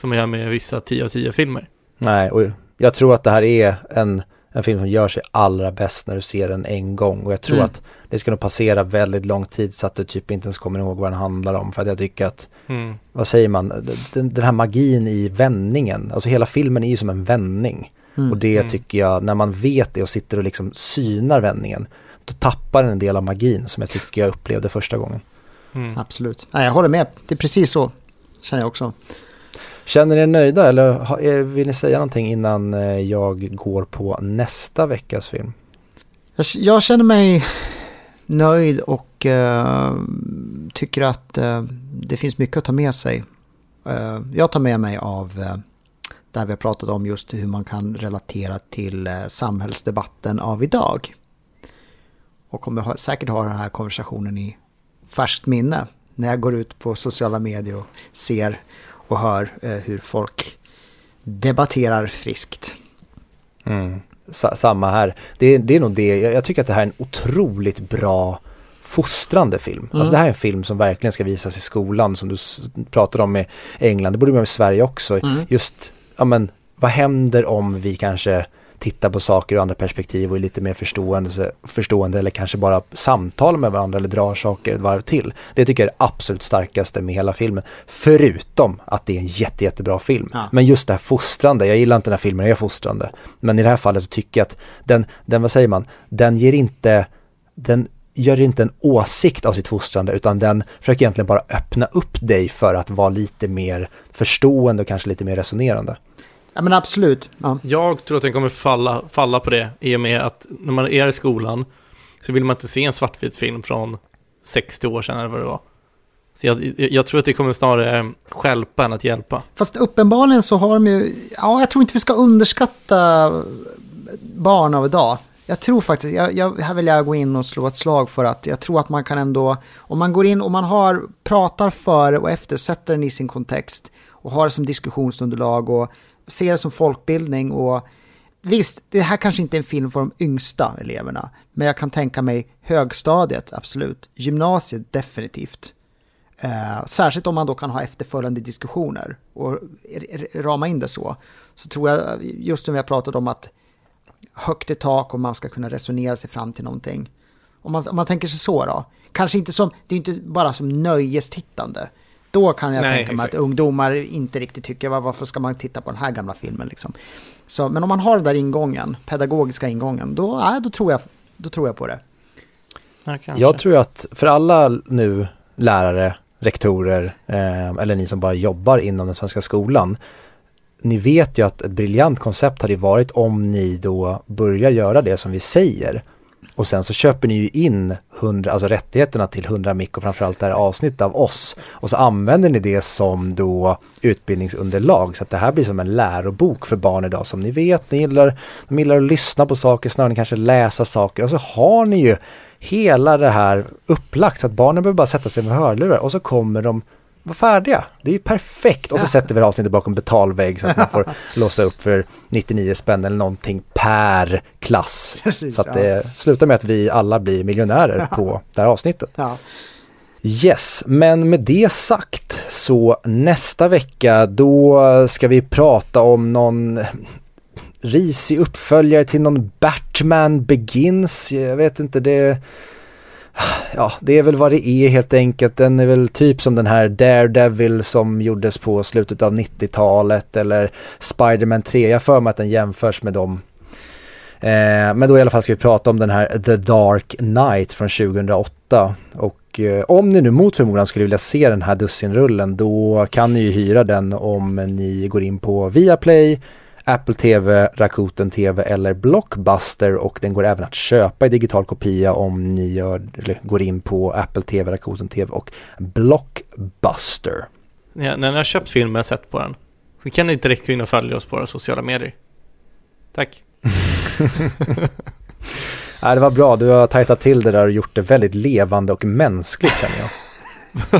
Som jag gör med vissa 10 av 10 filmer. Nej, och jag tror att det här är en, en film som gör sig allra bäst när du ser den en gång och jag tror Mm. att det ska nog passera väldigt lång tid så att du typ inte ens kommer ihåg vad den handlar om för att jag tycker att, Mm. vad säger man, den, den här magin i vändningen, alltså hela filmen är ju som en vändning Mm. och det Mm. tycker jag, när man vet det och sitter och liksom synar vändningen, då tappar den en del av magin som jag tycker jag upplevde första gången. Mm. Absolut. Nej, jag håller med. Det är precis så. Känner jag också. Känner ni er nöjda eller eh, vill ni säga någonting innan eh, jag går på nästa veckas film? Jag, jag känner mig nöjd och eh, tycker att eh, det finns mycket att ta med sig. Eh, jag tar med mig av uh, här vi har pratat om just hur man kan relatera till samhällsdebatten av idag. Och kommer ha, säkert ha den här konversationen i färskt minne när jag går ut på sociala medier och ser och hör eh, hur folk debatterar friskt. Mm. Sa- samma här. Det, det är nog det, jag, tycker att det här är en otroligt bra fostrande film. Mm. Alltså det här är en film som verkligen ska visas i skolan som du pratade om i England, det borde man i Sverige också. Mm. Just, ja men vad händer om vi kanske tittar på saker ur andra perspektiv och är lite mer förstående, förstående eller kanske bara samtalar med varandra eller drar saker ett varv till. Det tycker jag är det absolut starkaste med hela filmen. Förutom att det är en jätte, jättebra film. Ja. Men just det här fostrande, jag gillar inte den här filmen, jag är fostrande. Men i det här fallet så tycker jag att den, den vad säger man, den ger inte, den gör inte en åsikt av sitt fostrande utan den försöker egentligen bara öppna upp dig för att vara lite mer förstående och kanske lite mer resonerande. Ja men absolut. Ja. Jag tror att den kommer falla, falla på det i och med att när man är i skolan så vill man inte se en svartvit film från 60 år sedan eller vad det var. Så jag, jag, tror att det kommer snarare stjälpa än att hjälpa. Fast uppenbarligen så har de ju, ja jag tror inte vi ska underskatta barn av idag. Jag tror faktiskt, jag, jag, här vill jag gå in och slå ett slag för att jag tror att man kan ändå, om man går in och man har, pratar före och efter, sätter den i sin kontext och har det som diskussionsunderlag och ser det som folkbildning och visst, det här kanske inte är en film för de yngsta eleverna, men jag kan tänka mig högstadiet, absolut, gymnasiet definitivt. Eh, särskilt om man då kan ha efterföljande diskussioner och rama in det så. Så tror jag, just som vi har pratat om, att högt i tak och man ska kunna resonera sig fram till någonting. Om man, om man tänker sig så då. Kanske inte som, det är inte bara som nöjestittande. Då kan jag Nej, tänka mig exakt. att ungdomar inte riktigt tycker, "Va- varför ska man titta på den här gamla filmen liksom. Så, men om man har den där ingången, pedagogiska ingången, då, ja, då, tror, jag, då tror jag på det. Ja. Jag tror att för alla nu lärare, rektorer eh, eller ni som bara jobbar inom den svenska skolan ni vet ju att ett briljant koncept hade varit om ni då börjar göra det som vi säger och sen så köper ni ju in 100, alltså rättigheterna till 100 mick och framförallt det här avsnittet av oss. Och så använder ni det som då utbildningsunderlag. Så att det här blir som en lärobok för barn idag. Som ni vet, ni gillar, de gillar att lyssna på saker snarare än kanske läsa saker. Och så har ni ju hela det här upplagt så att barnen behöver bara sätta sig med hörlurar och så kommer de vara färdiga. Det är ju perfekt. Och så sätter vi avsnittet bakom betalvägg så att man får låsa upp för 99 spänn eller någonting per klass. Precis, så att ja. det slutar med att vi alla blir miljonärer på det här avsnittet. Ja. Yes, men med det sagt så nästa vecka då ska vi prata om någon risig uppföljare till någon Batman Begins. Jag vet inte, det Ja, det är väl vad det är helt enkelt. Den är väl typ som den här Daredevil som gjordes på slutet av 90-talet eller Spider-Man 3. Jag för mig att den jämförs med dem. Eh, men då i alla fall ska vi prata om den här The Dark Knight från 2008. Och eh, om ni nu mot förmodan skulle vilja se den här dussinrullen då kan ni ju hyra den om ni går in på Viaplay, Apple TV, Rakuten TV eller Blockbuster och den går även att köpa i digital kopia om ni gör, eller går in på Apple TV, Rakuten TV och Blockbuster. Ja, när ni har köpt filmen och sett på den så kan ni inte direkt gå in och följa oss på våra sociala medier. Tack. Ja, det var bra, du har tajtat till det där och gjort det väldigt levande och mänskligt känner jag.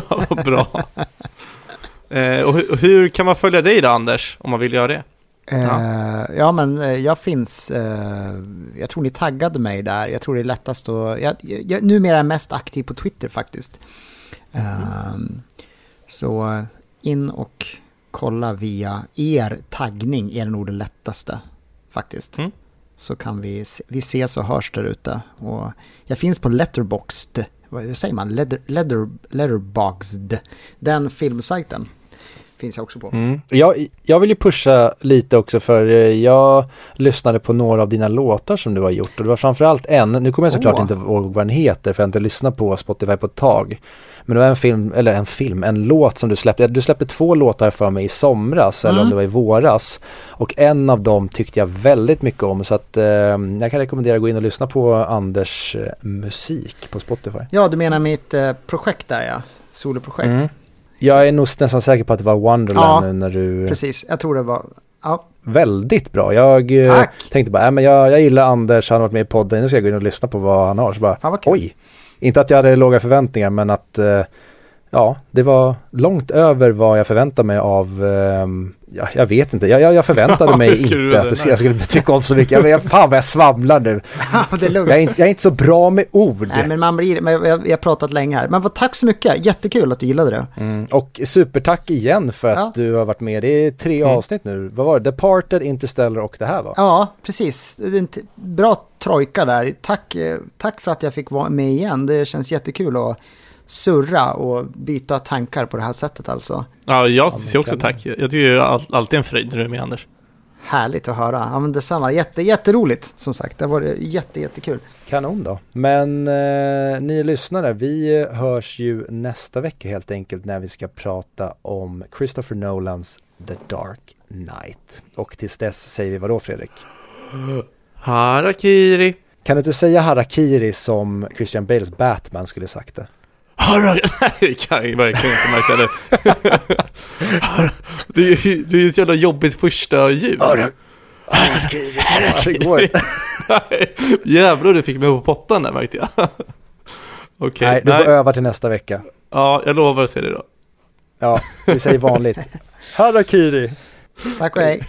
Vad bra. Eh, och hur, och hur kan man följa dig då Anders, om man vill göra det? Ja. ja, men eh, jag finns, eh, jag tror ni taggade mig där. Jag tror det är lättast att, jag, jag, numera är mest aktiv på Twitter faktiskt. Ehm, så in och kolla via er taggning är nog det lättaste faktiskt. Mm. Så kan vi, vi ses och hörs där ute. Och jag finns på Letterboxd, vad säger man? Letter, letter, letterboxd, den filmsajten finns jag också på. Mm. Jag, jag vill ju pusha lite också för eh, jag lyssnade på några av dina låtar som du har gjort och det var framförallt en, nu kommer jag såklart Åh. inte ihåg vad den heter för jag har inte lyssnat på Spotify på ett tag. Men det var en film, eller en film, en låt som du släppte, du släppte två låtar för mig i somras eller om Mm. det var i våras. Och en av dem tyckte jag väldigt mycket om så att eh, jag kan rekommendera att gå in och lyssna på Anders eh, musik på Spotify. Ja, du menar mitt eh, projekt där ja. Soloprojekt. Mm. Jag är nog nästan säker på att det var Wonderland Ja, nu när du Precis, jag tror det var... Ja, väldigt bra. Jag eh, Tack. tänkte bara, äh, men jag, jag gillar Anders, han har varit med i podden, nu ska jag gå in och lyssna på vad han har. Så bara, kul. oj, inte att jag hade låga förväntningar, men att eh, ja, det var långt över vad jag förväntade mig av, ehm, ja, jag vet inte, jag, jag, förväntade mig inte att det, jag skulle tycka om så mycket. Jag, jag, fan vad jag svamlar nu. Ja, det är lugnt. Jag är, inte, jag är inte så bra med ord. Nej, men man blir... Men jag, jag har pratat länge här. Men vad, tack så mycket. Jättekul att du gillade det. Mm, och supertack igen för att Ja. du har varit med. Det är tre Mm. avsnitt nu. Vad var det? Departed, Interstellar och det här va? Ja, precis. Bra trojka där. Tack, eh, tack för att jag fick vara med igen. Det känns jättekul att surra och byta tankar på det här sättet alltså. Ja, jag säger också tack. Jag tycker det är all, alltid en fröjd när du är med Anders. Härligt att höra. Ja, men detsamma. Jätte, jätteroligt som sagt. Det var jätte, jättekul. Kanon då. Men eh, ni lyssnare, vi hörs ju nästa vecka helt enkelt när vi ska prata om Christopher Nolans The Dark Knight. Och tills dess säger vi vadå Fredrik? Harakiri. Kan du inte säga Harakiri som Christian Bales Batman skulle sagt det? Harakiri. Nej, kan jag verkligen inte märka det. det är ju det är ett jävla jobbigt första ljud. Harakiri. Det går inte. Nej, Jävlar du fick mig på pottan där märkte jag. Okej, Nej, du får öva till nästa vecka. ja jag lovar att se det då. Ja, vi säger vanligt. Harakiri. Tack och hej.